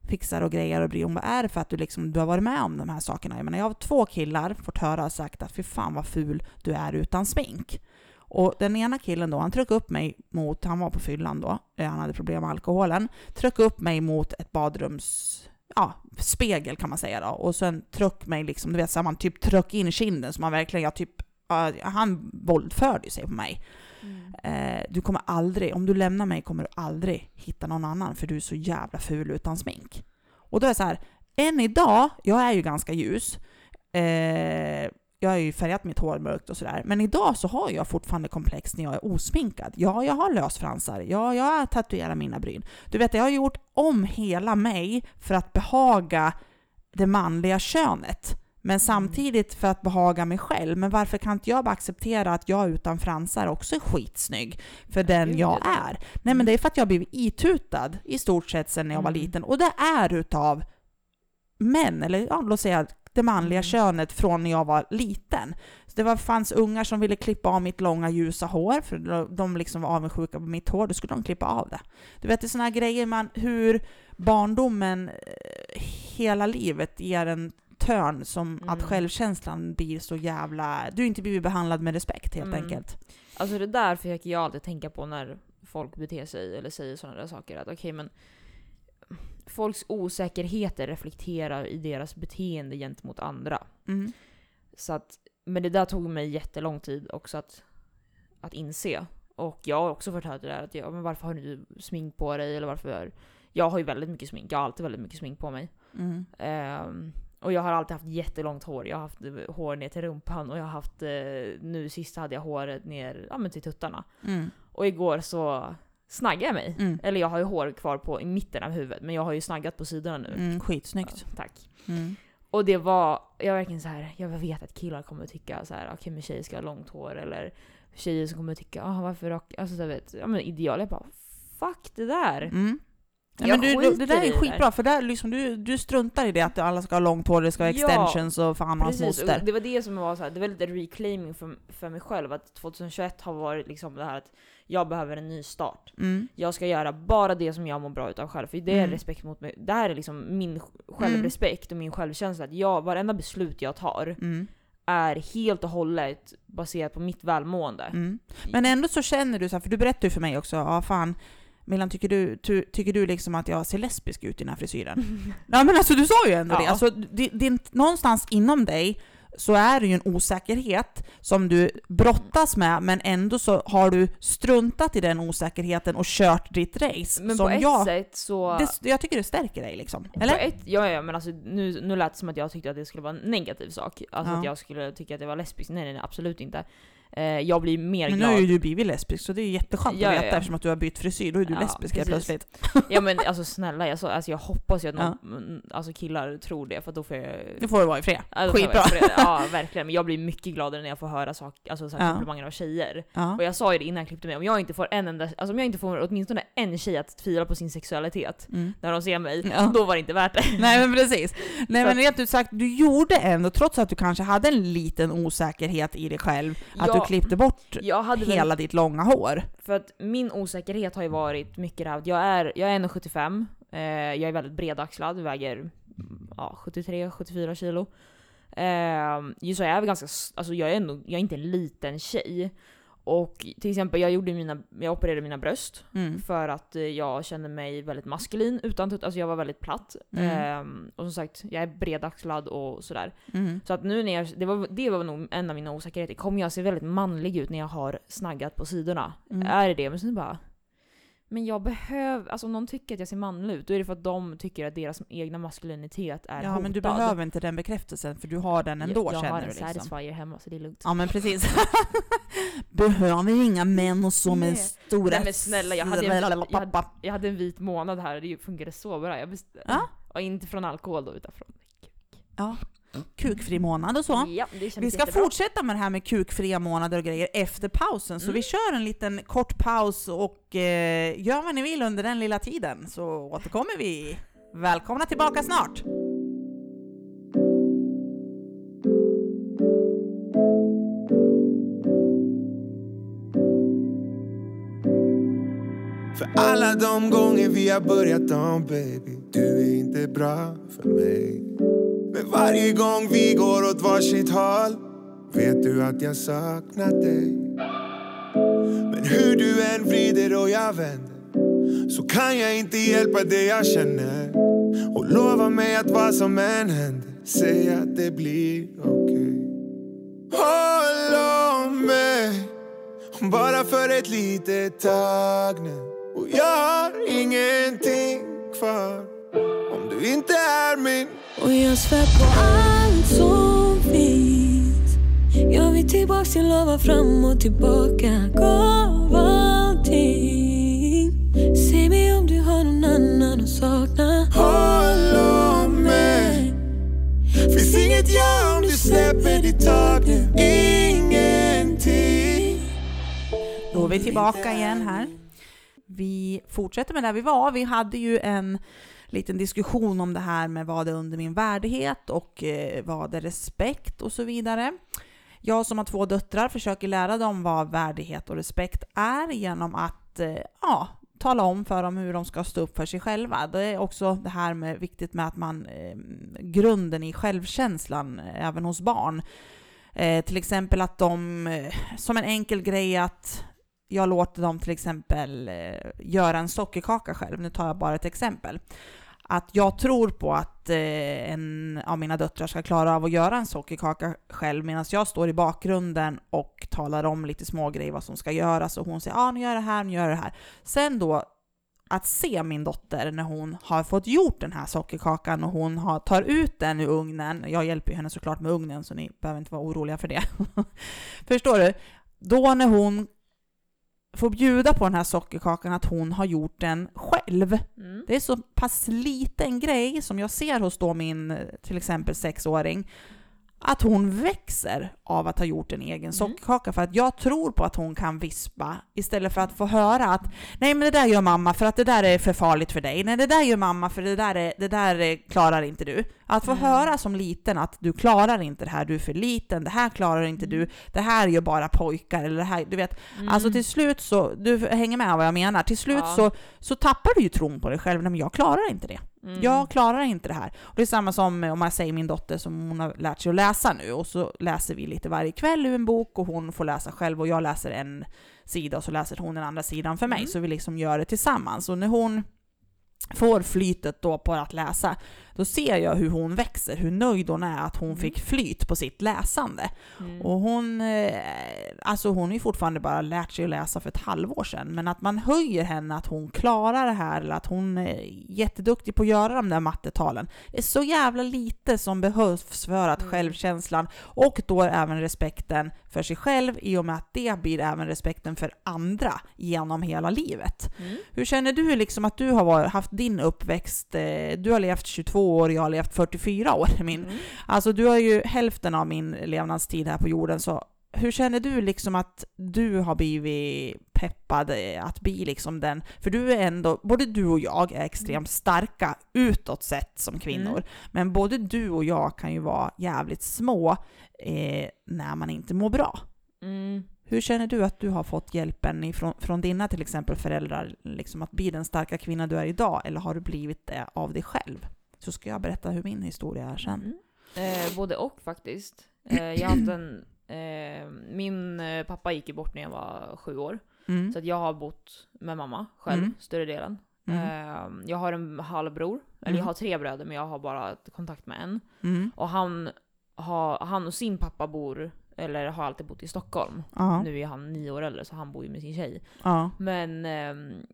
fixar och grejer och bryr Hon bara, är det för att du liksom, du har varit med om de här sakerna? Jag menar, jag har två killar fått höra och sagt att fy fan vad ful du är utan smink. Och den ena killen då, han tryckte upp mig mot, han var på fyllan då, eh, han hade problem med alkoholen, tryckte upp mig mot ett badrums, ja, spegel kan man säga då. Och sen tryck mig liksom, du vet så här, man typ tryck in kinden så man verkligen, jag typ, ja, han våldförde sig på mig. Eh, du kommer aldrig, om du lämnar mig kommer du aldrig hitta någon annan för du är så jävla ful utan smink. Och då är det så här, än idag, jag är ju ganska ljus, eh, jag har ju färgat mitt hår mörkt och sådär, men idag så har jag fortfarande komplex när jag är osminkad. Ja, jag har lösfransar, ja, jag har tatuerat mina bryn. Du vet, jag har gjort om hela mig för att behaga det manliga könet. Men samtidigt för att behaga mig själv. Men varför kan inte jag bara acceptera att jag utan fransar också är skitsnygg för den jag ja. är? Nej men det är för att jag blivit itutad i stort sett sedan jag var Mm. liten. Och det är utav män, eller ja, låt säga det manliga Mm. könet från när jag var liten. Så det var, fanns ungar som ville klippa av mitt långa ljusa hår, för de- liksom var avundsjuka på mitt hår, då skulle de klippa av det. Du vet, det är sådana grejer man, hur barndomen eh, hela livet ger en törn som att Mm. självkänslan blir så jävla... Du har inte blivit behandlad med respekt helt Mm. enkelt. Alltså det där försöker jag alltid tänka på när folk beter sig eller säger sådana där saker. Att okej men folks osäkerheter reflekterar i deras beteende gentemot andra. Mm. Så att, men det där tog mig jättelång tid också att, att inse. Och jag har också fått höra det där att jag, men varför har du smink på dig? Eller varför jag har ju väldigt mycket smink, jag har alltid väldigt mycket smink på mig. Mm. Ehm, och jag har alltid haft jättelångt hår. Jag har haft eh, hår ner till rumpan och jag har haft, eh, nu sist hade jag håret ner ja, men till tuttarna. Mm. Och igår så snaggade jag mig. Mm. Eller jag har ju hår kvar på i mitten av huvudet, men jag har ju snaggat på sidorna nu. Mm. Skitsnyggt. Ja, tack. Mm. Och det var, jag var verkligen så här, jag vet att killar kommer tycka så här, okej men tjejer ska ha långt hår eller tjejer som kommer tycka, ah, varför rak, alltså så vet, ja men ideal. Jag bara, fuck det där. Mm. Ja, men du, det där är skitbra, för där liksom, du, du struntar i det att alla ska ha långt hår, det ska vara Ja, extensions och fan hans moster. det var det som var så här, det var lite reclaiming för, för mig själv. Att 2021 har varit liksom det här att jag behöver en ny start. Mm. Jag ska göra bara det som jag mår bra utav själv. För det är Mm. respekt mot mig. Det här är liksom min självrespekt och min självkänsla. Att jag, varenda beslut jag tar Mm. är helt och hållet baserat på mitt välmående. Mm. Men ändå så känner du så här, för du berättade ju för mig också, ja fan, Milan, tycker du, ty, tycker du liksom att jag ser lesbisk ut i den här frisyren? (laughs) Ja men alltså du sa ju ändå det. Ja. Alltså, det, det, någonstans inom dig så är det ju en osäkerhet som du brottas med, men ändå så har du struntat i den osäkerheten och kört ditt race. Men som på ett jag, sätt så... det, jag tycker det stärker dig liksom. På Eller? ett, ja, ja, men alltså nu, nu lät det som att jag tyckte att det skulle vara en negativ sak. Alltså Ja. att jag skulle tycka att det var lesbiskt. Nej, nej, nej absolut inte. Eh, jag blir mer Men nu glad. har ju du blivit lesbisk, så det är jätteskönt Ja, att veta ja. eftersom att du har bytt frisyr. Då är du Ja, lesbisk helt plötsligt. (laughs) Ja men (laughs) alltså snälla, jag, så, alltså, jag hoppas ju att någon, mm, alltså, killar tror det för då får jag... Nu får du vara i fred. Ja, då får jag Skitbra. Ja (laughs) verkligen, men jag blir mycket gladare när jag får höra sak, alltså, så här, komplimanger av tjejer. Och jag sa ju det innan jag klippte mig, om jag inte får en enda, alltså om jag inte får åtminstone en tjej att tvivla på sin sexualitet Mm. när de ser mig, då var det inte värt det. Nej men precis. Nej Så men rent ut sagt, du gjorde ändå, trots att du kanske hade en liten osäkerhet i dig själv, att du klippte bort Jag hade väl, hela ditt långa hår. för att min osäkerhet har ju varit mycket det här jag är, jag är 1,75, eh, jag är väldigt bredaxlad, väger ja, 73-74 kilo. Eh, så jag är ganska, alltså jag är ändå, jag är inte en liten tjej. Och till exempel jag gjorde mina, jag opererade mina bröst Mm. för att eh, jag kände mig väldigt maskulin utan tut- alltså jag var väldigt platt. Mm. Ehm, och som sagt, jag är bredaxlad och sådär. Mm. Så att nu när jag, det var, det var nog en av mina osäkerheter. Kommer jag se väldigt manlig ut när jag har snaggat på sidorna? Mm. Är det det? Men sen bara... Men jag behöver, alltså om någon tycker att jag ser manlig ut, då är det för att de tycker att deras egna maskulinitet är Ja, hotad. men du behöver inte den bekräftelsen för du har den ändå jag, jag känner har du en liksom. satisfier hemma så det är lugnt. Ja men precis. (laughs) behöver inga män som är Nej. stora... Nej, men snälla, jag hade en- jag hade-. Jag hade en vit månad här och det funkade så bra. Jag best- Ja. Och inte från alkohol då, utan från... Ja. Kukfri månad och så. Ja, Vi ska jättebra. fortsätta med det här med kukfria månader och grejer efter pausen, så Mm. vi kör en liten kort paus och eh, gör vad ni vill under den lilla tiden, så återkommer vi. Välkomna tillbaka snart! Alla de gånger vi har börjat om baby. Du är inte bra för mig. Men varje gång vi går åt varsitt håll Vet du att jag saknar dig. Men hur du än vrider och jag vänder Så kan jag inte hjälpa det jag känner. Och lova mig att vad som än händer Säg att det blir okej. Håll om mig bara för ett litet tag nu. Och jag har ingenting kvar. Om du inte är min. Och jag svär på allt som finns. Jag vill tillbaks till lova fram och tillbaka. Gav allting. Säg mig om du har någon annan att sakna. Håll om mig. Finns inget jag om du släpper ditt tag nu. Ingenting. Då är vi tillbaka igen här. Vi fortsätter med där vi var. Vi hade ju en liten diskussion om det här med vad är under min värdighet och eh, vad är respekt och så vidare. Jag som har två döttrar försöker lära dem vad värdighet och respekt är genom att eh, ja, tala om för dem hur de ska stå upp för sig själva. Det är också det här med viktigt med att man eh, grunden i självkänslan eh, även hos barn. Eh, till exempel att de, som en enkel grej att jag låter dem till exempel eh, göra en sockerkaka själv. Nu tar jag bara ett exempel. Att jag tror på att eh, en av mina döttrar ska klara av att göra en sockerkaka själv medan jag står i bakgrunden och talar om lite smågrejer, vad som ska göras och hon säger ja ah, nu gör jag det här, nu gör jag det här. Sen då att se min dotter när hon har fått gjort den här sockerkakan och hon har, tar ut den ur ugnen. Jag hjälper ju henne såklart med ugnen så ni behöver inte vara oroliga för det. (laughs) Förstår du? Då när hon får bjuda på den här sockerkakan att hon har gjort den själv. Mm. Det är så pass liten grej som jag ser hos då min eh, till exempel sexåring att hon växer av att ha gjort en egen sockerkaka för att jag tror på att hon kan vispa istället för att få höra att nej men det där gör mamma för att det där är för farligt för dig. Nej det där gör mamma för det där, är, det där är, klarar inte du. Att få Mm. höra som liten att du klarar inte det här, du är för liten, det här klarar inte du, det här gör bara pojkar eller det här, du vet. Mm. Alltså till slut så, du hänger med vad jag menar, till slut Ja. så, så tappar du ju tron på dig själv, nej men jag klarar inte det. Mm. Jag klarar inte det här. Och det är samma som om man säger min dotter som hon har lärt sig att läsa nu och så läser vi lite varje kväll ur en bok och hon får läsa själv och jag läser en sida och så läser hon den andra sidan för mig. Mm. Så vi liksom gör det tillsammans. Och när hon får flytet då på att läsa, då ser jag hur hon växer, hur nöjd hon är att hon Mm. fick flyt på sitt läsande. Mm. Och hon, eh, alltså hon har ju fortfarande bara lärt sig att läsa för ett halvår sedan, men att man höjer henne att hon klarar det här eller att hon är jätteduktig på att göra de där mattetalen. Det är så jävla lite som behövs för att Mm. självkänslan och då även respekten för sig själv i och med att det blir även respekten för andra genom hela livet. Mm. Hur känner du liksom att du har haft din uppväxt? Eh, du har levt 22 år, jag har levt 44 år. (laughs) Min Mm. Alltså du har ju hälften av min levnadstid här på jorden, så hur känner du liksom att du har blivit peppad eh, att bli liksom den, för du är ändå, både du och jag är extremt starka utåt sett som kvinnor, Mm. men både du och jag kan ju vara jävligt små eh, när man inte mår bra. Mm. Hur känner du att du har fått hjälpen ifrån, från dina till exempel föräldrar, liksom att bli den starka kvinna du är idag, eller har du blivit det av dig själv? Så ska jag berätta hur min historia är sen. Mm. Eh, både och faktiskt. Eh, jag haft en... Eh, min eh, pappa gick ju bort när jag var sju år. Mm. Så att jag har bott med mamma själv Mm. större delen. Mm. Eh, jag har en halvbror. Eller Mm. jag har tre bröder men jag har bara kontakt med en. Mm. Och han, har, han och sin pappa bor, eller har alltid bott i Stockholm. Ja. Nu är han nio år äldre så han bor ju med sin tjej. Ja. Men ehm,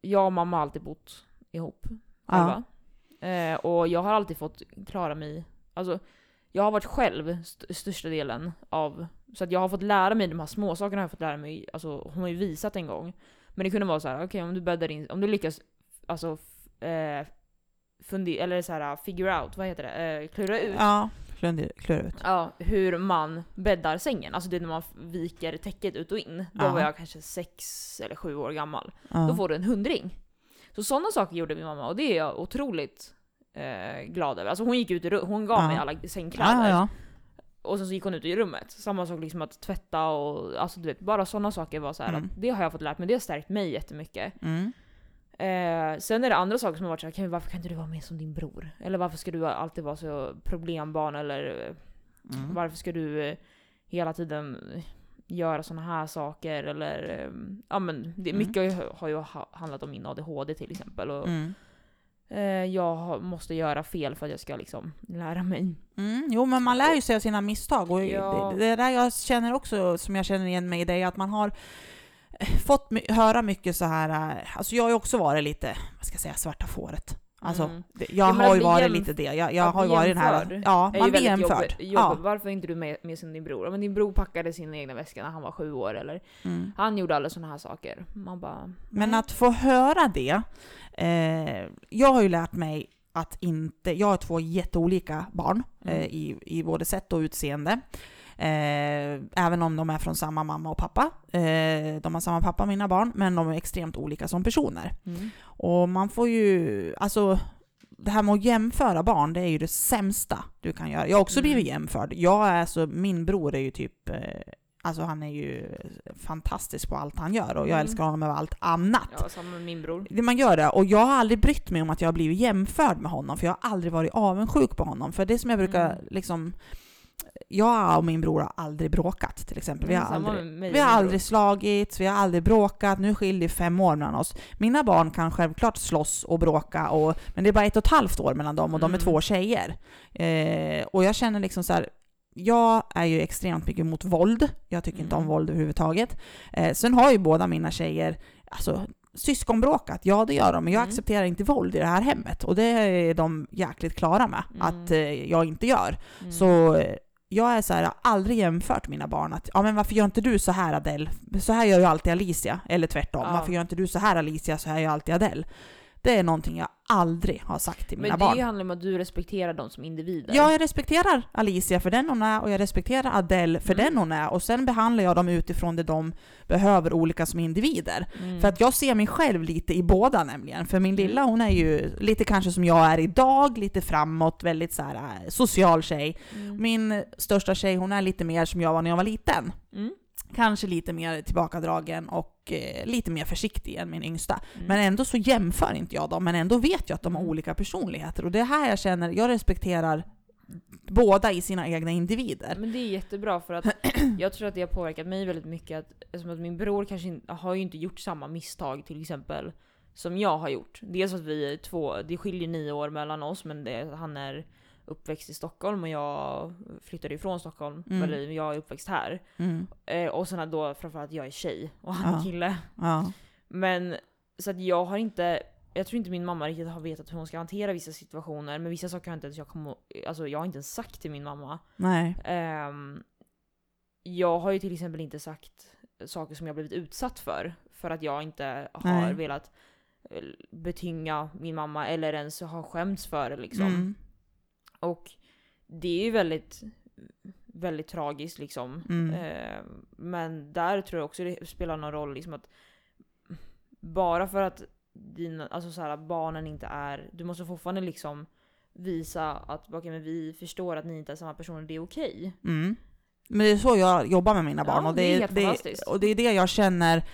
jag och mamma har alltid bott ihop själva. Eh, och jag har alltid fått klara mig, alltså jag har varit själv st- största delen av, så att jag har fått lära mig de här små sakerna har jag fått lära mig, alltså hon har ju visat en gång. Men det kunde vara så här: okej om du bäddar in, om du lyckas, alltså eh, funder, eller så här figure out, vad heter det? Eh, klura ut. Ja, klura ut. Ja, hur man bäddar sängen. Alltså det är när man viker täcket ut och in. Då Ja. var jag kanske sex eller sju år gammal. Ja. Då får du en hundring. Så sådana saker gjorde min mamma och det är jag otroligt eh, glad över. Alltså hon gick ut i ru- hon gav Ja. mig alla sängkläder. ja, ja, Och sen så gick hon ut i rummet. Samma sak liksom att tvätta och alltså du vet, bara sådana saker var så här Mm. att det har jag fått lärt mig. Det har stärkt mig jättemycket. Mm. Eh, sen är det andra saker som har varit såhär, varför kan inte du vara med som din bror? Eller varför ska du alltid vara så problembarn? Eller eh, Mm. varför ska du eh, hela tiden göra såna här saker? Eller, eh, ja men det, Mm. mycket har ju- har ju ha- handlat om min ADHD till exempel. Och, Mm. eh, jag måste göra fel för att jag ska liksom lära mig. Mm, jo, men man lär ju sig av sina misstag. Och Ja. det, det där jag känner också, som jag känner igen mig i dig, att man har eh, fått höra mycket så här. eh, Alltså jag har ju också varit lite, vad ska jag säga, svarta fåret. Alltså, Mm. det, jag Ja, men har ju bli varit lite det. Jag, jag har ju varit den här... Ja, man blir jämförd. jobbigt. Ja. jobbigt. Varför är inte du med, med som din bror? Ja, Men din bror packade sin egna väska när han var sju år eller Mm. han gjorde alla såna här saker. Man bara... Men nej. att få höra det, eh, jag har ju lärt mig att inte, jag har två jätteolika barn Mm. eh, i, i både sätt och utseende. Eh, även om de är från samma mamma och pappa. Eh, de har samma pappa, mina barn, men de är extremt olika som personer. Mm. Och man får ju, alltså det här med att jämföra barn, det är ju det sämsta du kan göra. Jag har också Mm. blivit jämförd. Jag är alltså, min bror är ju typ, eh, alltså han är ju fantastisk på allt han gör och jag Mm. älskar honom över allt annat. Ja, med min bror. Det Man gör det, och jag har aldrig brytt mig om att jag har blivit jämförd med honom, för jag har aldrig varit avundsjuk på honom. För det som jag brukar Mm. liksom, jag och min bror har aldrig bråkat till exempel. Vi har, Mm, aldrig, vi har aldrig slagits, vi har aldrig bråkat, nu skiljer det fem år mellan oss. Mina barn kan självklart slåss och bråka, och, men det är bara ett och ett halvt år mellan dem och de är Mm. två tjejer. Eh, och jag känner liksom så här. Jag är ju extremt mycket mot våld. Jag tycker inte om Mm. våld överhuvudtaget. Eh, sen har ju båda mina tjejer alltså, syskonbråkat, ja det gör de, men jag Mm. accepterar inte våld i det här hemmet. Och det är de jäkligt klara med Mm. att eh, jag inte gör. Mm. Så eh, jag är så här, jag har aldrig jämfört mina barn att ja men varför gör inte du så här Adele? Så här gör ju alltid Alicia. Eller tvärtom. Ja. Varför gör inte du så här Alicia? Så här gör alltid Adele. Det är någonting jag aldrig har sagt till mina Men det barn. handlar om att du respekterar dem som individer. Ja, jag respekterar Alicia för den hon är och jag respekterar Adele för Mm. den hon är och sen behandlar jag dem utifrån det de behöver olika som individer. Mm. För att jag ser mig själv lite i båda nämligen. För min Mm. lilla hon är ju lite kanske som jag är idag, lite framåt, väldigt så här äh, social tjej. Mm. Min största tjej hon är lite mer som jag var när jag var liten. Kanske lite mer tillbakadragen och eh, lite mer försiktig än min yngsta. Mm. Men ändå så jämför inte jag dem, men ändå vet jag att de har Mm. olika personligheter. Och det är här jag känner, jag respekterar båda i sina egna individer. Men det är jättebra för att (clears throat) jag tror att det har påverkat mig väldigt mycket. Att, eftersom att min bror kanske in, har ju inte gjort samma misstag till exempel som jag har gjort. Dels att vi är två, det skiljer nio år mellan oss men det, han är uppväxt i Stockholm och jag flyttade ifrån Stockholm. Mm. Eller jag är uppväxt här. Mm. Eh, och sen då framförallt jag är tjej och han är Ja. kille. Ja. Men så att jag har inte, jag tror inte min mamma riktigt har vetat hur hon ska hantera vissa situationer. Men vissa saker har inte ens jag kommer alltså jag har inte ens sagt till min mamma. Nej. Ehm, jag har ju till exempel inte sagt saker som jag blivit utsatt för. För att jag inte har Nej. velat eh, betynga min mamma eller ens har skämts för det liksom. Mm. Och det är ju väldigt, väldigt tragiskt liksom. Mm. Eh, men där tror jag också det spelar någon roll liksom att bara för att dina, alltså så här, barnen inte är, du måste fortfarande liksom visa att okej, men vi förstår att ni inte är samma personer, det är okej. Mm. Men det är så jag jobbar med mina Ja, barn. och, det det är det, och det är det jag känner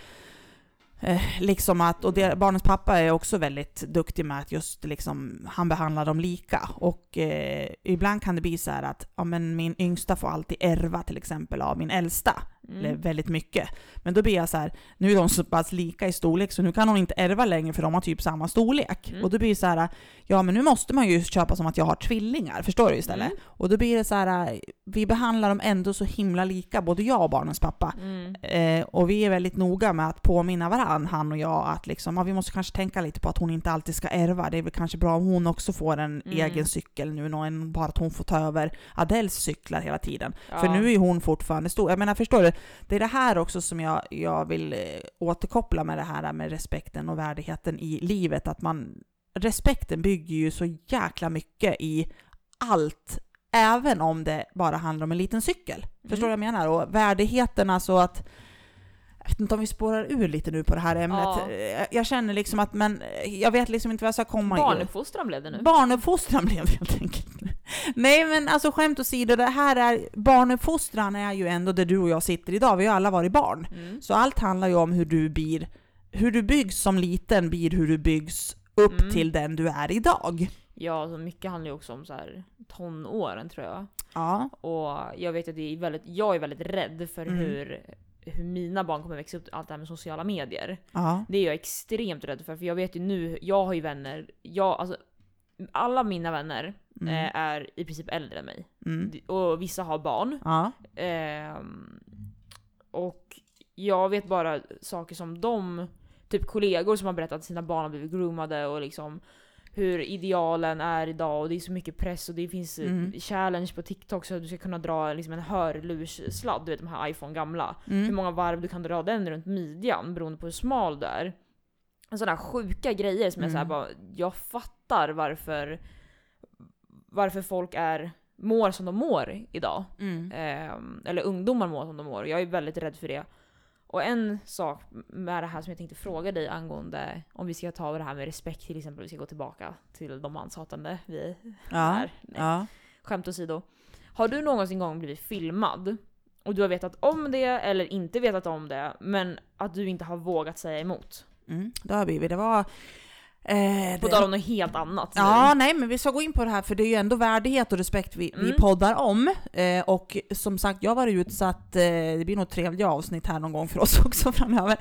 Eh, liksom att, och det, barnens pappa är också väldigt duktig med att just liksom, han behandlar dem lika. Och eh, ibland kan det bli så här att ja, men min yngsta får alltid ärva till exempel av min äldsta, eller Mm. väldigt mycket. Men då blir jag så här, nu är de så pass lika i storlek så nu kan hon inte ärva längre för de har typ samma storlek. Mm. Och då blir det så här, ja men nu måste man ju köpa som att jag har tvillingar, förstår du istället? Mm. Och då blir det så här, vi behandlar dem ändå så himla lika, både jag och barnens pappa. Mm. Eh, och vi är väldigt noga med att påminna varann, han och jag, att liksom, ja, vi måste kanske tänka lite på att hon inte alltid ska ärva. Det är väl kanske bra om hon också får en Mm. egen cykel nu, nå- än bara att hon får ta över Adels cyklar hela tiden. För Ja. nu är hon fortfarande stor. Jag menar, förstår du? Det är det här också som jag, jag vill eh, återkoppla med det här med respekten och värdigheten i livet. Att man, respekten bygger ju så jäkla mycket i allt, även om det bara handlar om en liten cykel. Förstår du vad jag menar? Och värdigheten, alltså att jag vet inte om vi spårar ur lite nu på det här ämnet. Ja. Jag- Jag känner liksom att, men jag vet liksom inte vad jag ska komma. Barnuppfostran blev det nu. Barnuppfostran (laughs) blev det helt enkelt. Nej men alltså skämt åsido, det här är, barnuppfostran är ju ändå där du och jag sitter idag, vi har alla varit barn. Mm. Så allt handlar ju om hur du blir, hur du byggs som liten blir hur du byggs upp Mm. till den du är idag. Ja, så mycket handlar ju också om så här tonåren tror jag. Ja. Och jag vet att det är väldigt, jag är väldigt rädd för Mm. hur, hur mina barn kommer växa upp, allt det här med sociala medier. Ja. Det är jag extremt rädd för, för jag vet ju nu, jag har ju vänner, jag, alltså, alla mina vänner Mm. eh, är i princip äldre än mig. Mm. Och vissa har barn. Ehm, och jag vet bara saker som de, typ kollegor som har berättat att sina barn har blivit groomade och liksom hur idealen är idag och det är så mycket press och det finns eh, Mm. challenge på TikTok så att du ska kunna dra liksom en hörlurssladd, du vet de här iPhone gamla. Hur Mm. många varv du kan dra den runt midjan beroende på hur smal du är. Sådana sjuka grejer som är såhär Mm. bara, jag fattar varför, varför folk är, mår som de mår idag. Mm. Ehm, eller ungdomar mår som de mår. Jag är väldigt rädd för det. Och en sak med det här som jag tänkte fråga dig angående om vi ska ta det här med respekt till exempel, vi ska gå tillbaka till de manshatande vi Ja. är. Nej, Ja. Skämt åsido. Har du någonsin gång blivit filmad och du har vetat om det eller inte vetat om det, men att du inte har vågat säga emot? Mm. Det har blivit. Det var... Eh, På tal om något helt annat. Ja, nej men vi ska gå in på det här för det är ju ändå värdighet och respekt vi, vi Mm. poddar om. Eh, och som sagt, jag har varit utsatt, eh, det blir nog trevliga avsnitt här någon gång för oss (laughs) också framöver.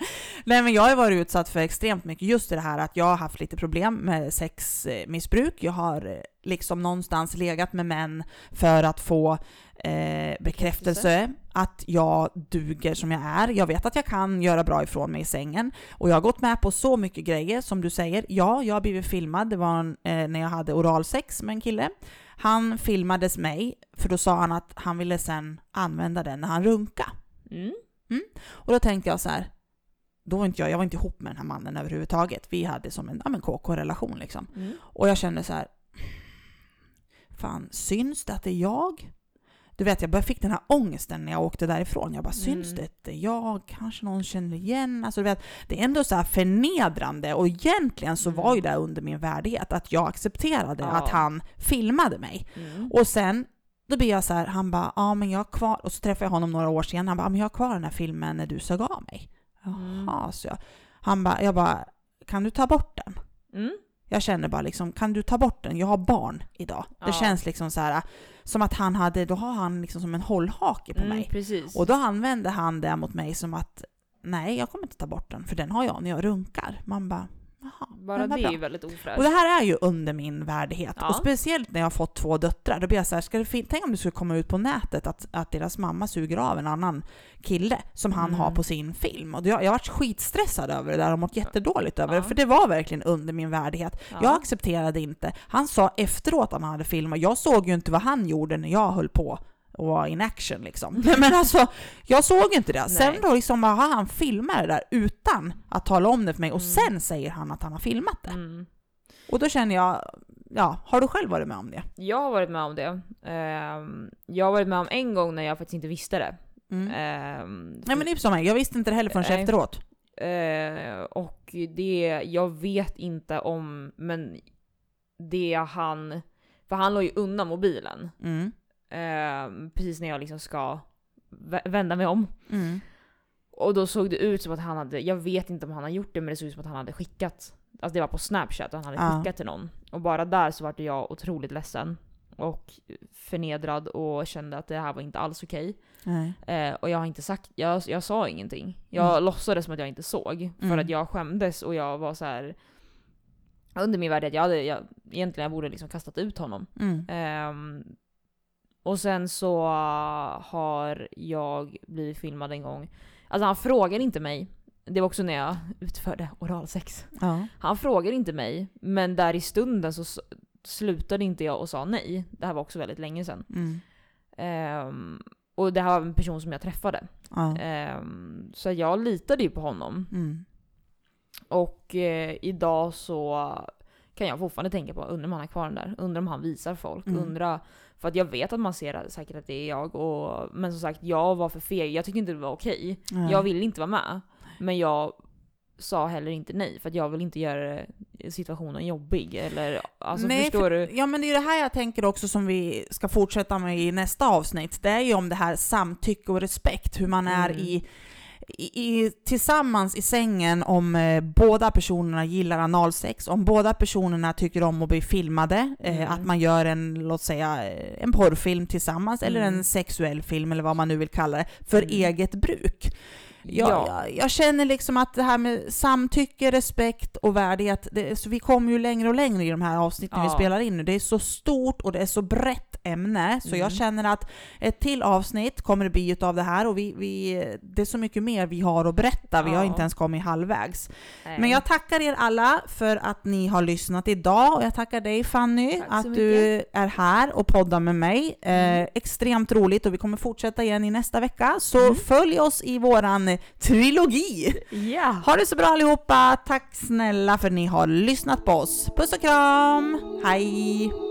Nej men jag har varit utsatt för extremt mycket, just det här att jag har haft lite problem med sexmissbruk. Jag har eh, liksom någonstans legat med män för att få eh, bekräftelse att jag duger som jag är. Jag vet att jag kan göra bra ifrån mig i sängen. Och jag har gått med på så mycket grejer som du säger. Ja, jag har blivit filmad. Det var eh, när jag hade oralsex med en kille. Han filmades mig, för då sa han att han ville sen använda den när han runka. Mm. Och då tänkte jag så här, då var inte jag, jag var inte ihop med den här mannen överhuvudtaget. Vi hade som en, ja, men KK-relation liksom. Mm. Och jag kände så här, fan, syns det att det är jag? Du vet, jag bara fick den här ångesten när jag åkte därifrån. Jag bara, syns Mm. det att det är jag? Kanske någon känner igen? Alltså, du vet, det är ändå så här förnedrande och egentligen så var ju det under min värdighet, att jag accepterade Ja. att han filmade mig. Mm. Och sen, då blir jag så här, han bara, ja men jag har kvar, och så träffade jag honom några år senare, han bara, men jag har kvar den här filmen när du sög av mig. Mm. Jaha, så jag. Han bara, jag bara, kan du ta bort den? Mm. Jag känner bara liksom, kan du ta bort den? Jag har barn idag. Det Ja. känns liksom så här, som att han hade, då har han liksom som en hållhake på Mm, mig. precis. Och då använde han det mot mig som att, nej jag kommer inte ta bort den, för den har jag när jag runkar. Man bara, jaha. Bara det är ju väldigt ofräscht. Och det här är ju under min värdighet. Ja. Och speciellt när jag har fått två döttrar. Då blir jag så här, ska det tänk om det skulle komma ut på nätet att, att deras mamma suger av en annan kille som han Mm. har på sin film. Och jag, jag varit skitstressad över det där och mått jättedåligt över Ja. det. För det var verkligen under min värdighet. Ja. Jag accepterade inte. Han sa efteråt att han hade filmat. Jag såg ju inte vad han gjorde när jag höll på och var in action liksom. Nej, (laughs) Men alltså, jag såg inte det. Sen Nej. då liksom, aha, han filmar det där utan att tala om det för mig och Mm. sen säger han att han har filmat det. Mm. Och då känner jag, ja, har du själv varit med om det? Jag har varit med om det. Ehm, jag har varit med om en gång när jag faktiskt inte visste det. Mm. Ehm, Nej men det är som mig, jag visste inte det heller förrän Nej. efteråt. Eh, och det, jag vet inte om, men det han, för han låg ju undan mobilen. Mm. Eh, precis när jag liksom ska vä- vända mig om. Mm. Och då såg det ut som att han hade, jag vet inte om han har gjort det men det såg ut som att han hade skickat, alltså det var på snapchat och han hade Ja. skickat till någon. Och bara där så vart jag otroligt ledsen. Och förnedrad och kände att det här var inte alls okej. Eh, och jag har inte sagt, jag, jag sa ingenting. Jag Mm. låtsades som att jag inte såg. För Mm. att jag skämdes och jag var så här under min värdighet, jag hade, jag, egentligen jag borde liksom kastat ut honom. Mm. Ehm, och sen så har jag blivit filmad en gång. Alltså han frågar inte mig. Det var också när jag utförde oralsex. Ja. Han frågar inte mig, men där i stunden så slutade inte jag och sa nej. Det här var också väldigt länge sedan. Mm. Ehm, och det här var en person som jag träffade. Ja. Ehm, så jag litade ju på honom. Mm. Och eh, idag så kan jag fortfarande tänka på, undrar om han har kvar den där? Undrar om han visar folk? Mm. Undrar, för att jag vet att man ser säkert att det är jag. Och, men som sagt, jag var för feg. Jag tyckte inte det var okej. Ja. Jag ville inte vara med. Men jag sa heller inte nej, för att jag vill inte göra situationen jobbig. Eller, alltså Nej, förstår för, du? Ja men det är det här jag tänker också som vi ska fortsätta med i nästa avsnitt. Det är ju om det här samtycke och respekt, hur man är Mm. i, i, i, tillsammans i sängen om eh, båda personerna gillar analsex, om båda personerna tycker om att bli filmade, eh, Mm. att man gör en, låt säga, eh, en porrfilm tillsammans, eller Mm. en sexuell film eller vad man nu vill kalla det, för Mm. eget bruk. Jag, jag, jag känner liksom att det här med samtycke, respekt och värdighet, det, vi kommer ju längre och längre i de här avsnitten vi Ja. spelar in nu. Det är så stort och det är så brett ämne, så Mm. jag känner att ett till avsnitt kommer det bli utav det här och vi, vi, det är så mycket mer vi har att berätta, vi har Ja. inte ens kommit halvvägs. Nej. Men jag tackar er alla för att ni har lyssnat idag och jag tackar dig Fanny att du är här och poddar med mig. Mm. Eh, extremt roligt och vi kommer fortsätta igen i nästa vecka. Så Mm. följ oss i våran trilogi. Ja! Ha det så bra allihopa. Tack snälla för att ni har lyssnat på oss. Puss och kram. Hej!